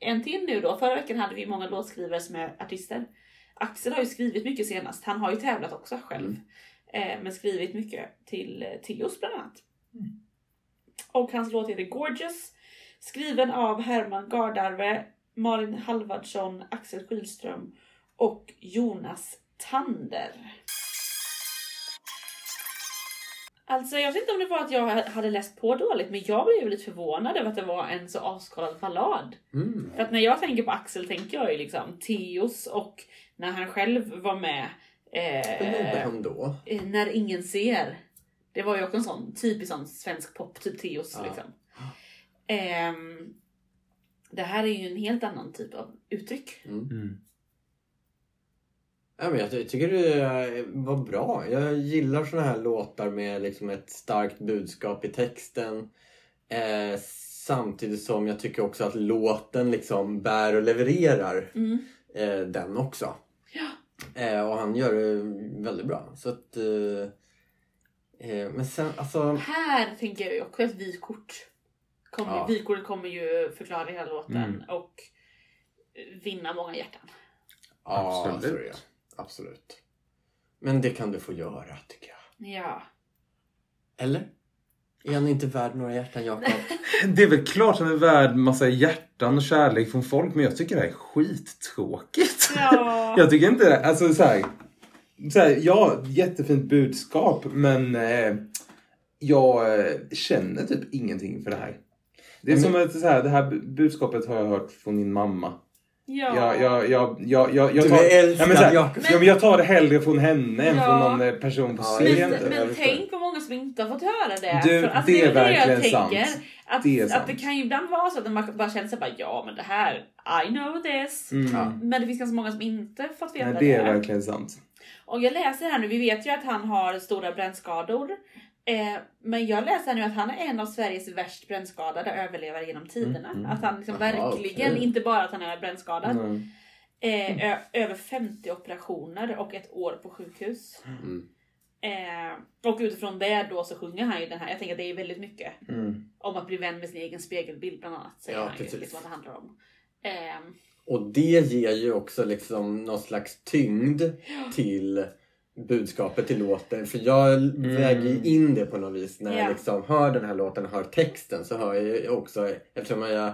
En till nu då. Förra veckan hade vi många låtskrivare som är artister. Axel har ju skrivit mycket senast. Han har ju tävlat också själv. Eh, men skrivit mycket till eh, Teos bland annat. Och hans låt heter Gorgeous. Skriven av Herman Gardarve, Malin Halvardsson, Axel Skylström och Jonas Tander. Alltså jag vet inte om det var att jag hade läst på dåligt men jag blev lite förvånad över att det var en så avskalad ballad. Mm. För att när jag tänker på Axel tänker jag ju liksom Teos och när han själv var med Vad gjorde eh, han då? eh, När ingen ser. Det var ju också en sån typisk sån svensk pop, typ Teos Ja. liksom. Ehm, det här är ju en helt annan typ av uttryck. Mm. Ja, men jag ty- tycker det var bra. Jag gillar såna här låtar med liksom ett starkt budskap i texten. Eh, samtidigt som jag tycker också att låten liksom bär och levererar Mm. eh, den också. Ja. Eh, och han gör det väldigt bra. Så att, eh, eh, men sen alltså... Här tänker jag ju också ett vykort kommer, Ja. Vykordet kommer ju förklara hela låten Mm. och vinna många hjärtan. Ja, Absolut. Absolut. Men det kan du få göra tycker jag. Ja. Eller? Är han inte värd några hjärtan Jakob? <laughs> Det är väl klart han är värd massa hjärtan och kärlek från folk, men jag tycker det här är skittråkigt. Ja. <laughs> Jag tycker inte det. Alltså så här, så här, ja, jättefint budskap, men eh, jag eh, känner typ ingenting för det här. Det är Men- som att så här, det här bu- budskapet har jag hört från min mamma. Ja. Jag, jag, jag, jag, jag, jag Du tar, är älskad, ja, men så här, Jakob. ja, men jag tar det hellre från henne än Ja. från någon eh, person på Ja, Men, det. men jag tänk på många som inte har fått höra det. Du, För, alltså, det är väl jag verkligen tänker. sant. Att, Det är att sant. det kan ju ibland vara så att man bara känner sig bara ja men det här, I know this. Mm. Men det finns ganska många som inte fått veta Nej, det är verkligen sant. Och jag läser här nu, vi vet ju att han har stora brännskador. Eh, men jag läser nu att han är en av Sveriges värst brännskadade överlevare genom tiderna. Mm, mm. Att han liksom verkligen, okej. inte bara att han är brännskadad. Mm. Eh, över 50 operationer och ett år på sjukhus. Mm. Eh, och utifrån det då så sjunger han ju den här, jag tänker att det är väldigt mycket Mm. om att bli vän med sin egen spegelbild bland annat. Säger Ja, han ju precis. lite vad det handlar om. Eh, Och det ger ju också liksom någon slags tyngd till budskapet i låten. För jag väger ju in det på något vis när Ja. jag liksom hör den här låten och hör texten så hör jag också, eftersom jag,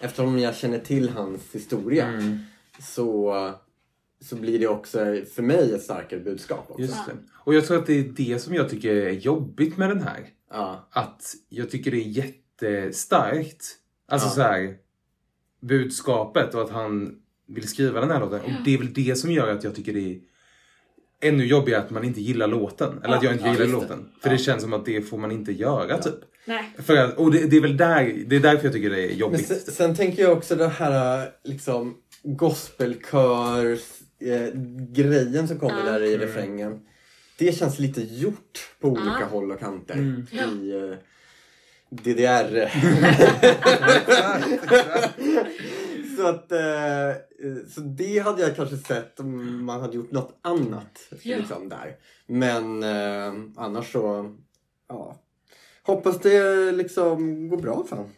eftersom jag känner till hans historia Mm. så, så blir det också för mig ett starkare budskap också. Just det. Och jag tror att det är det som jag tycker är jobbigt med den här. Ja, Att jag tycker det är jättestarkt. Alltså Ja. så här budskapet och att han vill skriva den här låten. Och det är väl det som gör att jag tycker det är ännu jobbigare att man inte gillar låten. Eller att jag inte Ja, gillar låten. För Ja. det känns som att det får man inte göra typ. nej. För att, och det, det är väl där, det är därför jag tycker det är Men jobbigt. sen, sen tänker jag också det här liksom gospelkörs eh, grejen som kommer Ja. där i Mm. refrängen. Det känns lite gjort på olika Ja. håll och kanter Mm. i eh, DDR. <laughs> så att eh, eh, så det hade jag kanske sett om man hade gjort något annat Ja. liksom, där. Men eh, annars så, ja. Hoppas det liksom går bra för honom.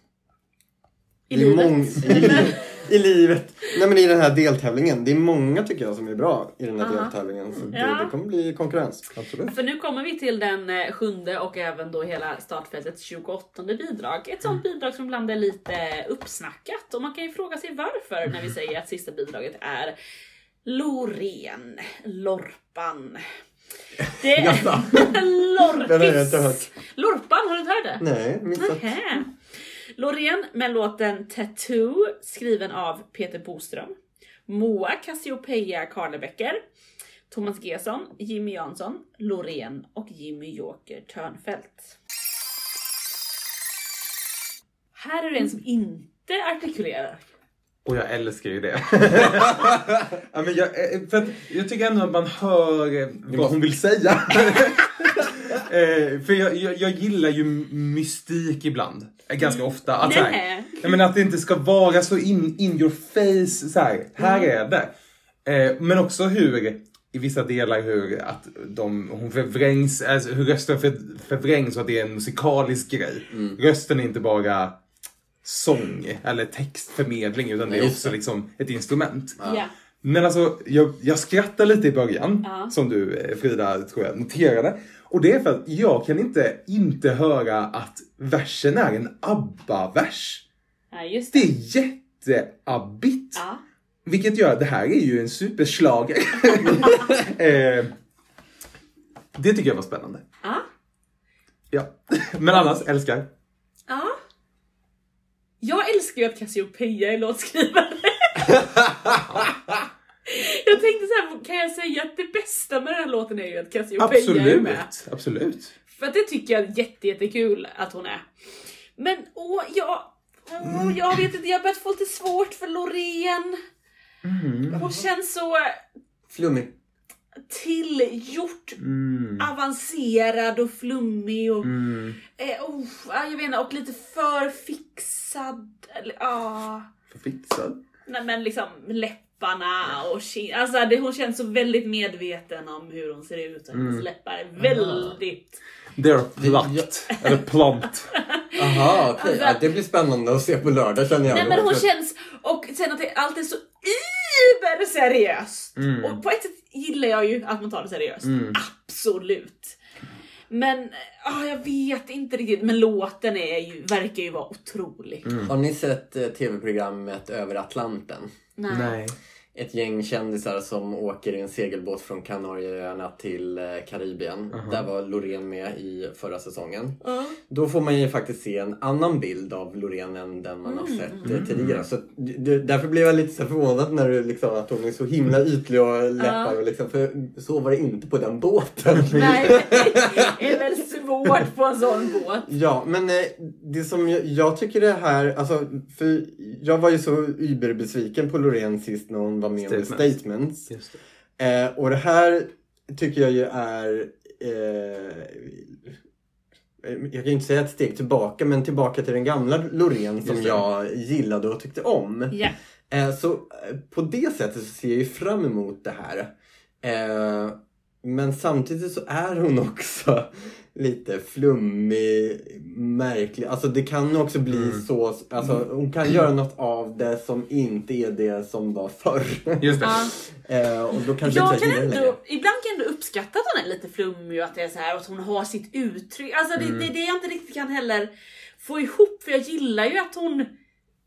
I Det är livet. mång- <laughs> I, livet. Nej men i den här deltävlingen. Det är många tycker jag som är bra i den här Aha. deltävlingen. Så det, Ja. det kommer bli konkurrens. Absolut. För nu kommer vi till den eh, sjunde och även då hela startfältets 28 bidrag. Ett sånt bidrag som ibland är lite uppsnackat och man kan ju fråga sig varför när vi säger att sista bidraget är Loreen, Lorpan. Det Jaså? <laughs> Den har jag inte Lorpis. hört. Lorpan, har du inte hört det? Nej, missat. Nähä. Loreen med låten Tattoo skriven av Peter Boström. Moa Cassiopeia Karlebecker. Thomas Gesson, Jimmy Jansson, Loreen och Jimmy Joker Törnfält. Här är det en som inte artikulerar. Och jag älskar ju det. <laughs> ja, men jag, eh, för att jag tycker ändå att man hör eh, vad hon vill säga. <laughs> eh, för jag, jag, jag gillar ju mystik ibland. Eh, Ganska ofta. Att, så här, jag menar, att det inte ska vara så in, in your face. Så här, här är det. Eh, men också hur i vissa delar hur att de, hon förvrängs, alltså hur rösten för, förvrängs och att det är en musikalisk grej. Rösten är inte bara sång eller textförmedling utan det är också liksom ett instrument. Ja. Men alltså, jag, jag skrattar lite i början, Ja. som du eh, Frida tror jag noterade. Och det är för att jag kan inte inte höra att versen är en ABBA-vers. Ja, Det det. är jätteabbigt. Ja. Vilket gör att det här är ju en superschlager. <laughs> eh, det tycker jag var spännande. Ja. Ja. Men annars, älskar. ja. Jag älskar ju att Cassiopeia är låtskrivare. <laughs> <laughs> jag tänkte så här, kan jag säga att det bästa med den här låten är ju att Cassiopeia är med? Absolut. Absolut. För att det tycker jag är jätte, jättekul att hon är. Men åh, jag, åh, jag vet inte, jag har börjat få lite svårt för Loreen. Hon känns så Flummig. tillgjort, Mm. avancerad och flummig och, Mm. eh, oh, ja, jag vet inte, och lite för fixad. Eller, ah. Förfixad. Nej men liksom läpparna och kin- alltså det, hon känns så väldigt medveten om hur hon ser ut och hennes läppar är väldigt... They're plucked. Eller plumpt. Aha, okej. Alltså- ja, det blir spännande att se på lördag känner jag. Nej men hon känns, och sen att det, allt är så iber seriöst. Mm. Och på ett sätt gillar jag ju att man tar det seriöst. Mm. Absolut. Men ah, jag vet inte riktigt, men låten är ju, verkar ju vara otrolig. Mm. Har ni sett eh, tv-programmet Över Atlanten? Nej. Nej. Ett gäng kändisar som åker i en segelbåt från Kanarieöarna till eh, Karibien. Där var Loreen med i förra säsongen. Ja. Då får man ju faktiskt se en annan bild av Loreen än den man har sett Mm. eh, tidigare. Så det, därför blev jag lite så förvånad när du liksom, att hon är så himla ytlig och läppar. Och liksom, för så var det inte på den båten. Nej, <laughs> det är väl svårt på en sån båt. <laughs> Ja, men eh, det som jag, jag tycker det här, alltså, för jag var ju så überbesviken på Loreen sist när hon var med med Statements. Statements. Just det. Eh, och det här tycker jag ju är, eh, jag kan ju inte säga ett steg tillbaka, men tillbaka till den gamla Loreen som jag gillade och tyckte om. Ja. Eh, så eh, på det sättet så ser jag ju fram emot det här. Eh, men samtidigt så är hon också lite flummig, märklig. Alltså det kan också bli Mm. så, alltså hon kan göra något av det som inte är det som var förr. Just det. Ja. eh, och då kanske Jag kan det längre. ändå, ibland kan jag ändå uppskatta att hon är lite flummig och att det är så här och att hon har sitt uttryck. Alltså det, Mm. det är det jag inte riktigt kan heller få ihop för jag gillar ju att hon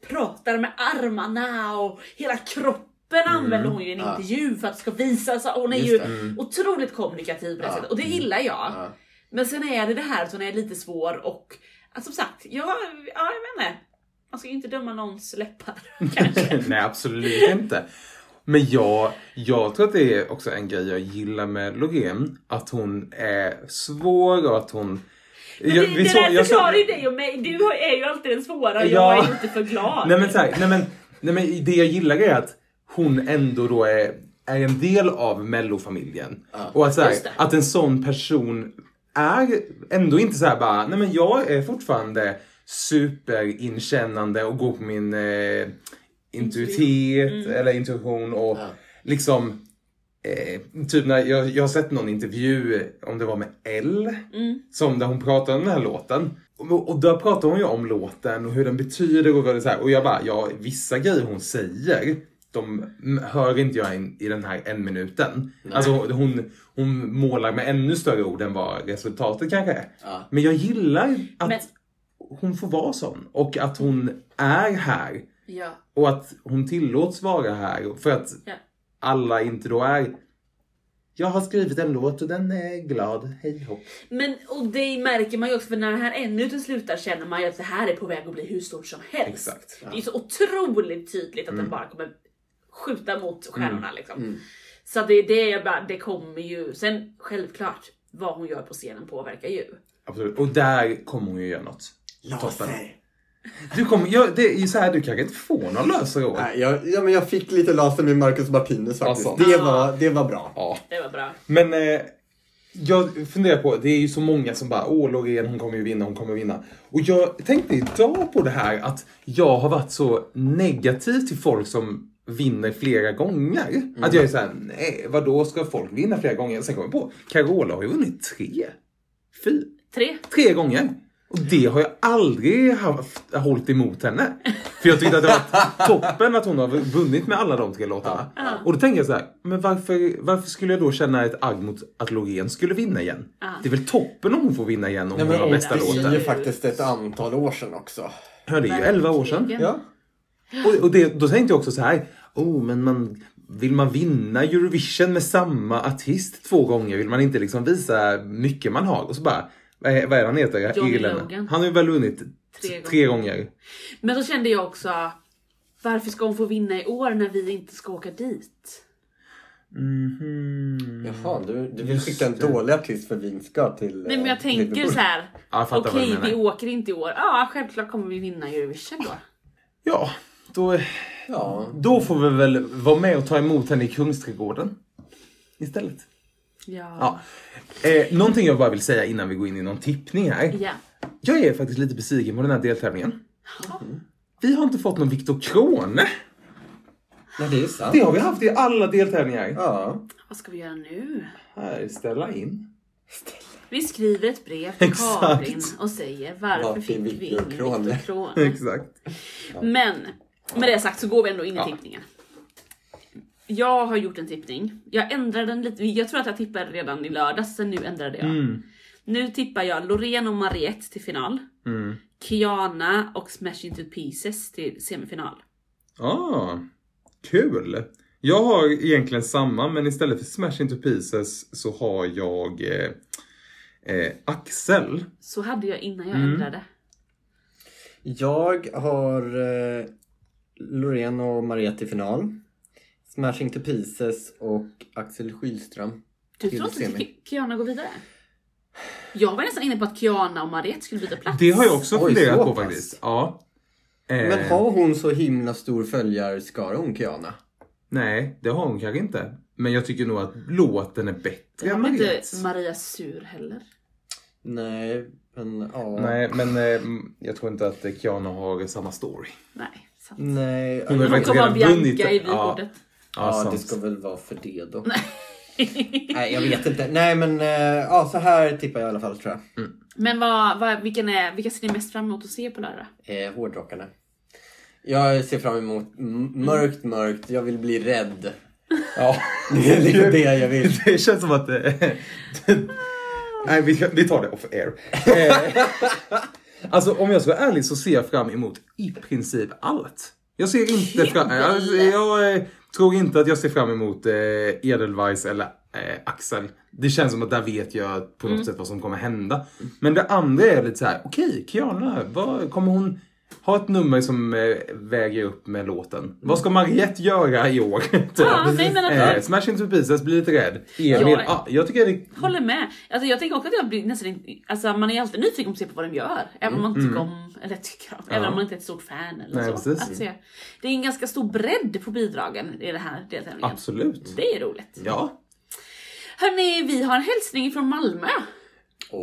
pratar med armarna och hela kroppen använder hon ju i en Ja. intervju för att det ska visa sig. Hon är Just ju det. Mm. otroligt kommunikativ på det Ja. sättet och det gillar jag. Ja. Men sen är det det här att hon är lite svår och att som sagt, ja, ja jag vet inte. Man ska ju inte döma någons läppar <laughs> kanske. Nej, absolut inte. Men jag, jag tror att det är också en grej jag gillar med Loreen. Att hon är svår och att hon... Men Jag- det, vi det såg- där jag förklarar ju dig och mig. Du är ju alltid den svåra och Ja. jag är inte för glad. Nej men, så här, nej, men, nej men det jag gillar är att hon ändå då är, är en del av mellofamiljen. Ja. Och att, så här, att en sån person är ändå inte så här bara, nej men jag är fortfarande superinkännande och går på min eh, intuitet eller intuition och Ja. liksom Eh, typ när jag, jag har sett någon intervju, om det var med Elle, som där hon pratade om den här låten. Och, och där pratar hon ju om låten och hur den betyder och vad det är så här. Och jag bara, ja vissa grejer hon säger, de hör inte jag in, i den här en minuten. Alltså hon, hon målar med ännu större ord än vad resultatet kanske är. Ja. Men jag gillar att Men- hon får vara sån och att hon är här. Ja. Och att hon tillåts vara här för att Ja. alla inte då är jag har skrivit en låt och den är glad, hej hopp. Men och det märker man ju också för när den här en minuten slutar känner man ju att det här är på väg att bli hur stort som helst. Exakt. Det är så otroligt tydligt att Mm. den bara kommer skjuta mot stjärnorna liksom. Så att det är det jag bara, det kommer ju. Sen självklart vad hon gör på scenen påverkar ju. Absolut. Och där kommer hon ju göra något. Laser. Du kommer, ja, det är ju så här, du kanske inte får någon lösare ord. Nej, jag, ja, men jag fick lite laser med Marcus Martinus faktiskt. Alltså. Det, var, det var bra. Ja. Det var bra. Men eh, jag funderar på, det är ju så många som bara, åh Loreen hon kommer ju vinna, hon kommer vinna. Och jag tänkte idag på det här att jag har varit så negativ till folk som vinner flera gånger. Att jag är såhär, nej vadå ska folk vinna flera gånger? Sen kommer jag på, Carola har ju vunnit tre, fyra, Tre. tre gånger. Och det har jag aldrig haft, hållit emot henne. För jag tyckte att det var toppen att hon har vunnit med alla de tre låtarna. Ja. Och då tänker jag så här, men varför, varför skulle jag då känna ett agg mot att Loreen skulle vinna igen? Ja. Det är väl toppen om hon får vinna igen om Nej, hon har och bästa det är låten. ju faktiskt ett antal år sedan också. Ja, det är ju 11 år sedan. Ja. Och, och det, då tänkte jag också så här, oh men man, vill man vinna Eurovision med samma artist två gånger vill man inte liksom visa mycket man har. Och så bara, vad är, vad är han heter? Johnny Irländarna. Logan. Han har ju väl vunnit Tre tre, tre gånger. Men så kände jag också, varför ska hon få vinna i år när vi inte ska åka dit? Mhm. Jaha, du, du vill Just skicka en det. dålig artist för vinska till Nej men jag eh, tänker så här. Ja, okej vi åker inte i år. Ja självklart kommer vi vinna Eurovision då. Ja, då, Ja. då får vi väl vara med och ta emot henne i Kungsträdgården. Istället. Ja. Ja. Eh, någonting jag bara vill säga innan vi går in i någon tippning här. Ja. Jag är faktiskt lite besviken på den här deltävlingen. Vi har inte fått någon Viktor Krone. Nej, det är sant. Det har vi haft i alla deltävlingar. Ja. Vad ska vi göra nu? Här, ställa in. Vi skriver ett brev till Exakt. Karin och säger varför Varför fick vi ingen? Viktor Krone? <laughs> Exakt. Men med det sagt så går vi ändå in i Ja. tippningen. Jag har gjort en tippning. Jag ändrade den lite. Jag tror att jag tippade redan i lördags, sen nu ändrade jag. Mm. Nu tippar jag Loreen och Mariette till final. Mm. Kiana och Smash Into Pieces till semifinal. Ah, kul! Jag har egentligen samma, men istället för Smash Into Pieces så har jag eh, eh, Axel. Så hade jag innan jag Mm. ändrade. Jag har eh, Loreen och Mariette i final. Smashing to Pieces och Axel Skylström. Du till tror inte. Ki- Kiana går vidare? Jag var nästan inne på att Kiana och Mariette skulle byta plats. Det har jag också Oj, funderat på faktiskt. Ja. Eh, Men har hon så himla stor följarskara hon Kiana? Nej, det har hon kanske inte. Men jag tycker nog att låten är bättre än har inte Mariettes. Maria Sur heller. Nej, men ja. Nej, men eh, jag tror inte att eh, Kiana har samma story. Nej, sant. Nej. Hon har Hon kommer vara redan Bianca vunnit. i vykortet. Ja, sant. det ska väl vara för det då. <laughs> Nej, jag vet inte. Nej, men eh, ja, så här tippar jag i alla fall tror jag. Men vad, vad, vilken är, vilka ser ni mest fram emot att se på lördag? Eh, hårdrockarna. Jag ser fram emot mörkt, mörkt. Jag vill bli rädd. Ja. <laughs> Det är lite det jag vill. <laughs> Det känns som att... Eh, nej, vi, vi tar det off air. Alltså om jag ska vara ärlig så ser jag fram emot i princip allt. Jag ser inte fram... Alltså, jag eh, tror inte att jag ser fram emot eh, Edelweiss eller eh, Axel. Det känns som att där vet jag på något sätt vad som kommer hända. Men det andra är lite så här: okej, Kiana, vad, kommer hon ha ett nummer som eh, väger upp med låten? Vad ska Mariette göra i år? <laughs> Typ. Ja, nej, men Eh, absolut. Smash into pieces, blir lite rädd. Emil, Ja. ja. jag tycker det Håller med. Alltså jag tänker också att jag blir nästan inte- alltså man är alltid nyfiken på att se på vad de gör. Även om man inte tycker om, eller tycker om, även om man inte är ett stort fan eller Nej, så. precis. Att se. Det är en ganska stor bredd på bidragen i den här deltävlingen. absolut. Det är roligt. Ja. Hörni, vi har en hälsning från Malmö.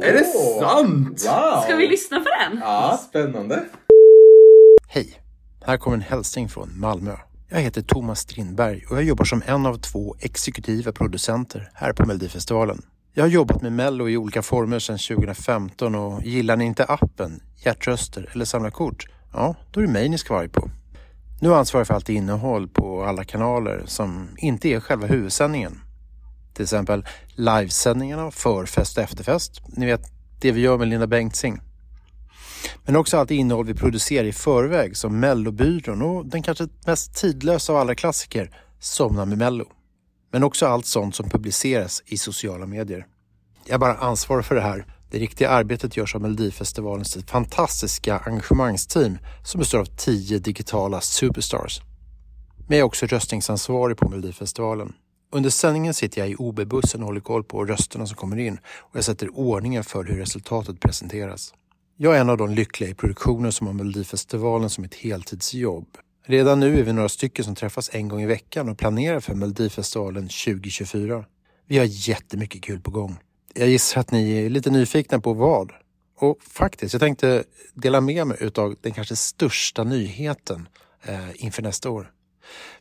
Är det sant? Wow! Ska vi lyssna på den? Ja. Spännande. Hej! Här kommer en hälsning från Malmö. Jag heter Thomas Strindberg och jag jobbar som en av två exekutiva producenter här på Melodifestivalen. Jag har jobbat med Mello i olika former sedan 2015 och gillar ni inte appen, hjärtröster eller samla kort? Ja, då är det mig ni ska vara på. Nu ansvarar jag för allt innehåll på alla kanaler som inte är själva huvudsändningen. Till exempel livesändningarna, förfest och efterfest. Ni vet, det vi gör med Linda Bengtzing. Men också allt innehåll vi producerar i förväg som Mellobyrån och den kanske mest tidlösa av alla klassiker, Somna med Mello. Men också allt sånt som publiceras i sociala medier. Jag bara ansvarar för det här. Det riktiga arbetet görs av Melodifestivalens fantastiska engagemangsteam som består av tio digitala superstars. Men jag är också röstningsansvarig på Melodifestivalen. Under sändningen sitter jag i OB-bussen och håller koll på rösterna som kommer in och jag sätter ordningen för hur resultatet presenteras. Jag är en av de lyckliga i produktionen som har Melodifestivalen som ett heltidsjobb. Redan nu är vi några stycken som träffas en gång i veckan och planerar för Melodifestivalen 2024. Vi har jättemycket kul på gång. Jag gissar att ni är lite nyfikna på vad. Och faktiskt, jag tänkte dela med mig utav den kanske största nyheten eh, inför nästa år.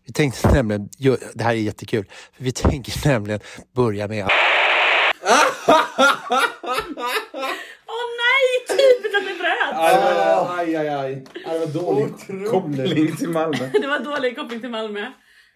Vi tänkte <laughs> nämligen, jo, det här är jättekul, för vi <laughs> tänker nämligen börja med att <laughs> Åh nej, typiskt att det bröt! Aj, aj, aj. Det var dålig Otroligt. koppling till Malmö. <laughs> Det var dålig koppling till Malmö.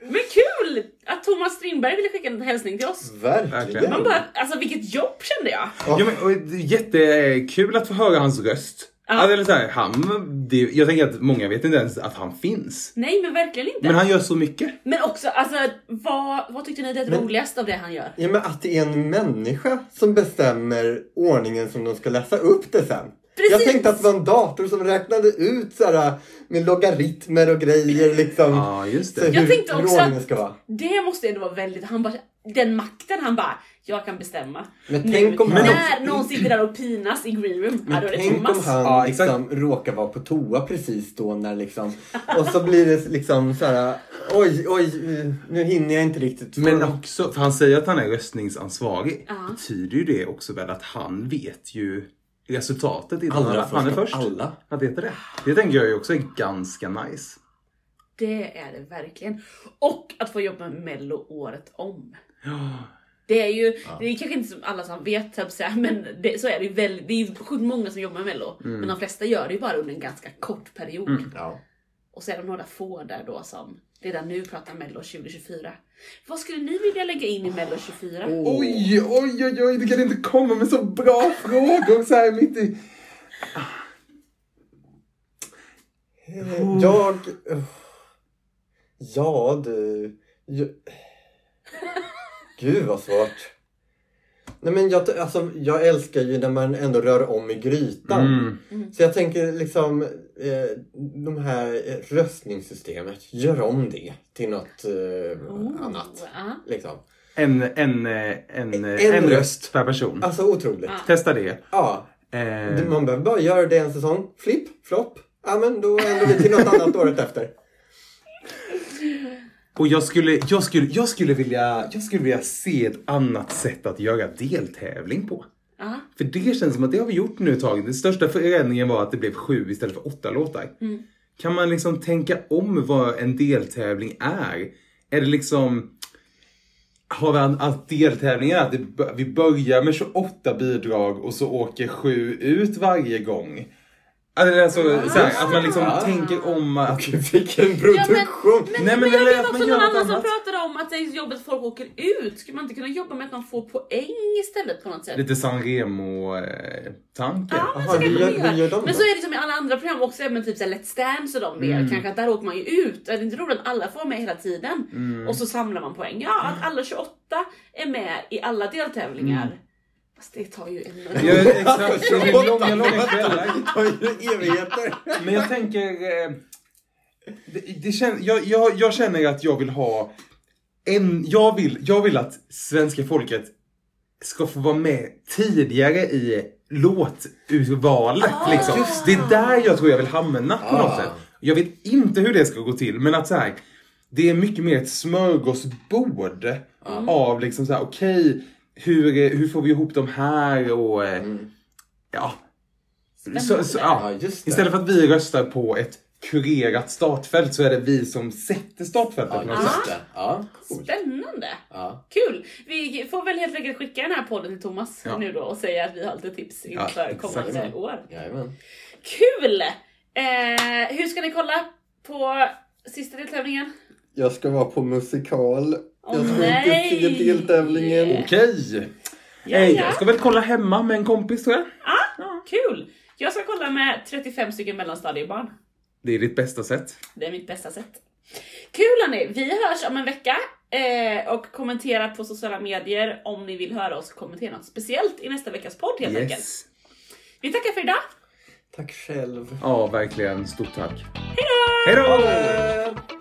Men kul att Thomas Strindberg ville skicka en hälsning till oss. Verkligen. Man bara, alltså vilket jobb kände jag. Ja, men, och, jättekul att få höra hans röst. Ja. Alltså, eller så här, han, det, jag tänker att många vet inte ens att han finns. Nej men verkligen inte. Men han gör så mycket. Men också, alltså vad, vad tyckte ni är det Men- roligaste av det han gör? Ja, men att det är en människa som bestämmer ordningen som de ska läsa upp det sen. Precis. Jag tänkte att det var en dator som räknade ut så här, med logaritmer och grejer liksom. Ja, just Så det. Jag hur, tänkte också att-. Det måste ändå vara väldigt, han bara, den makten han bara, jag kan bestämma. Men Nu, tänk om när han- någon sitter där och pinas i green room, ja, Men då är det tänk om han Ja, liksom råkar vara på toa precis då när liksom och så blir det liksom så här. oj oj nu hinner jag inte riktigt. Men också, för han säger att han är röstningsansvarig. Ja. Betyder ju det också väl att han vet ju resultatet innan Allra han, är först alla. Att veta det. Det tänker jag ju också är ganska nice. Det är det verkligen. Och att få jobba med Mello året om. Det är ju, det är kanske inte som alla som vet, men det, så är det ju väldigt, det är ju sjukt många som jobbar med mello. Men de flesta gör det ju bara under en ganska kort period. Ja. Och så är det några få där då som redan nu pratar mello 2024. Vad skulle ni vilja lägga in i mello 24? Oj, oj, oj, oj, du kan inte komma med så bra frågor så här mitt i... Eh, Jag... eh, Ja, du... Jag... Gud vad svårt. Nej men jag, alltså, jag älskar ju när man ändå rör om i grytan. Mm. Så jag tänker liksom eh, de här eh, röstningssystemet, gör om det till något eh, Oh, annat. ja. Liksom. En, en, eh, en, eh, En en röst. per person. Alltså otroligt. Ja. Testa det. Ja, Eh, man behöver bara göra det en säsong. Flipp, flopp. Ja men då ändrar vi till något annat året efter. <laughs> och jag skulle, jag, skulle, jag, skulle vilja, jag skulle vilja se ett annat sätt att göra deltävling på. Ja. För det känns som att det har vi gjort nu ett tag. Den största förändringen var att det blev sju istället för åtta låtar. Kan man liksom tänka om vad en deltävling är? Är det liksom... Har vi att deltävlingen är att det, vi börjar med 28 bidrag och så åker sju ut varje gång? Alltså, så här, att man liksom tänker om att... Vilken produktion! Men, Nej, men men, jag vet också någon annan som pratade om att det är jobbigt att folk åker ut. Skulle man inte kunna jobba med att man får poäng istället på något sätt? Lite San Remo-tanke. Ja, men Aha, så hur kanske gör- man gör. Men så är det som i alla andra program också, även typ så här Let's Dance och de mer. Kanske att där åker man ju ut. Är det inte roligt att alla får vara med hela tiden? Och så samlar man poäng. Ja, att alla 28 är med i alla deltävlingar. Fast det tar ju en... Ja, exakt. Det är långa, långa kvällar. Det tar ju evigheter. Men jag tänker... Eh, det, det kän, jag, jag, jag känner att jag vill ha en... Jag vill, jag vill att svenska folket ska få vara med tidigare i låturvalet. liksom. Det är där jag tror jag vill hamna på något Ah. sätt. Jag vet inte hur det ska gå till, men att så här, det är mycket mer ett smörgåsbord av liksom så här, okej, hur, hur får vi ihop de här och eh, ja. Så, så, ja. Ja. Istället för att vi röstar på ett kurerat startfält så är det vi som sätter startfältet Ja, just det. Ja. Spännande! Ja. Kul! Vi får väl helt enkelt skicka den här podden till Thomas Ja. nu då och säga att vi har lite tips inför Ja, kommande exakt. år. Jajamän. Kul! Eh, hur ska ni kolla på sista deltävlingen? Jag ska vara på musikal. Jag ska nej. inte se deltävlingen. Okej. Ja, ja. Jag ska väl kolla hemma med en kompis tror jag. Kul! Jag ska kolla med 35 stycken mellanstadiebarn. Det är ditt bästa sätt. Det är mitt bästa sätt. Kul hörni! Vi hörs om en vecka eh, och kommentera på sociala medier om ni vill höra oss kommentera något speciellt i nästa veckas podd helt enkelt. Yes. Vi tackar för idag. Tack själv. Ja, verkligen. Stort tack. Hej då!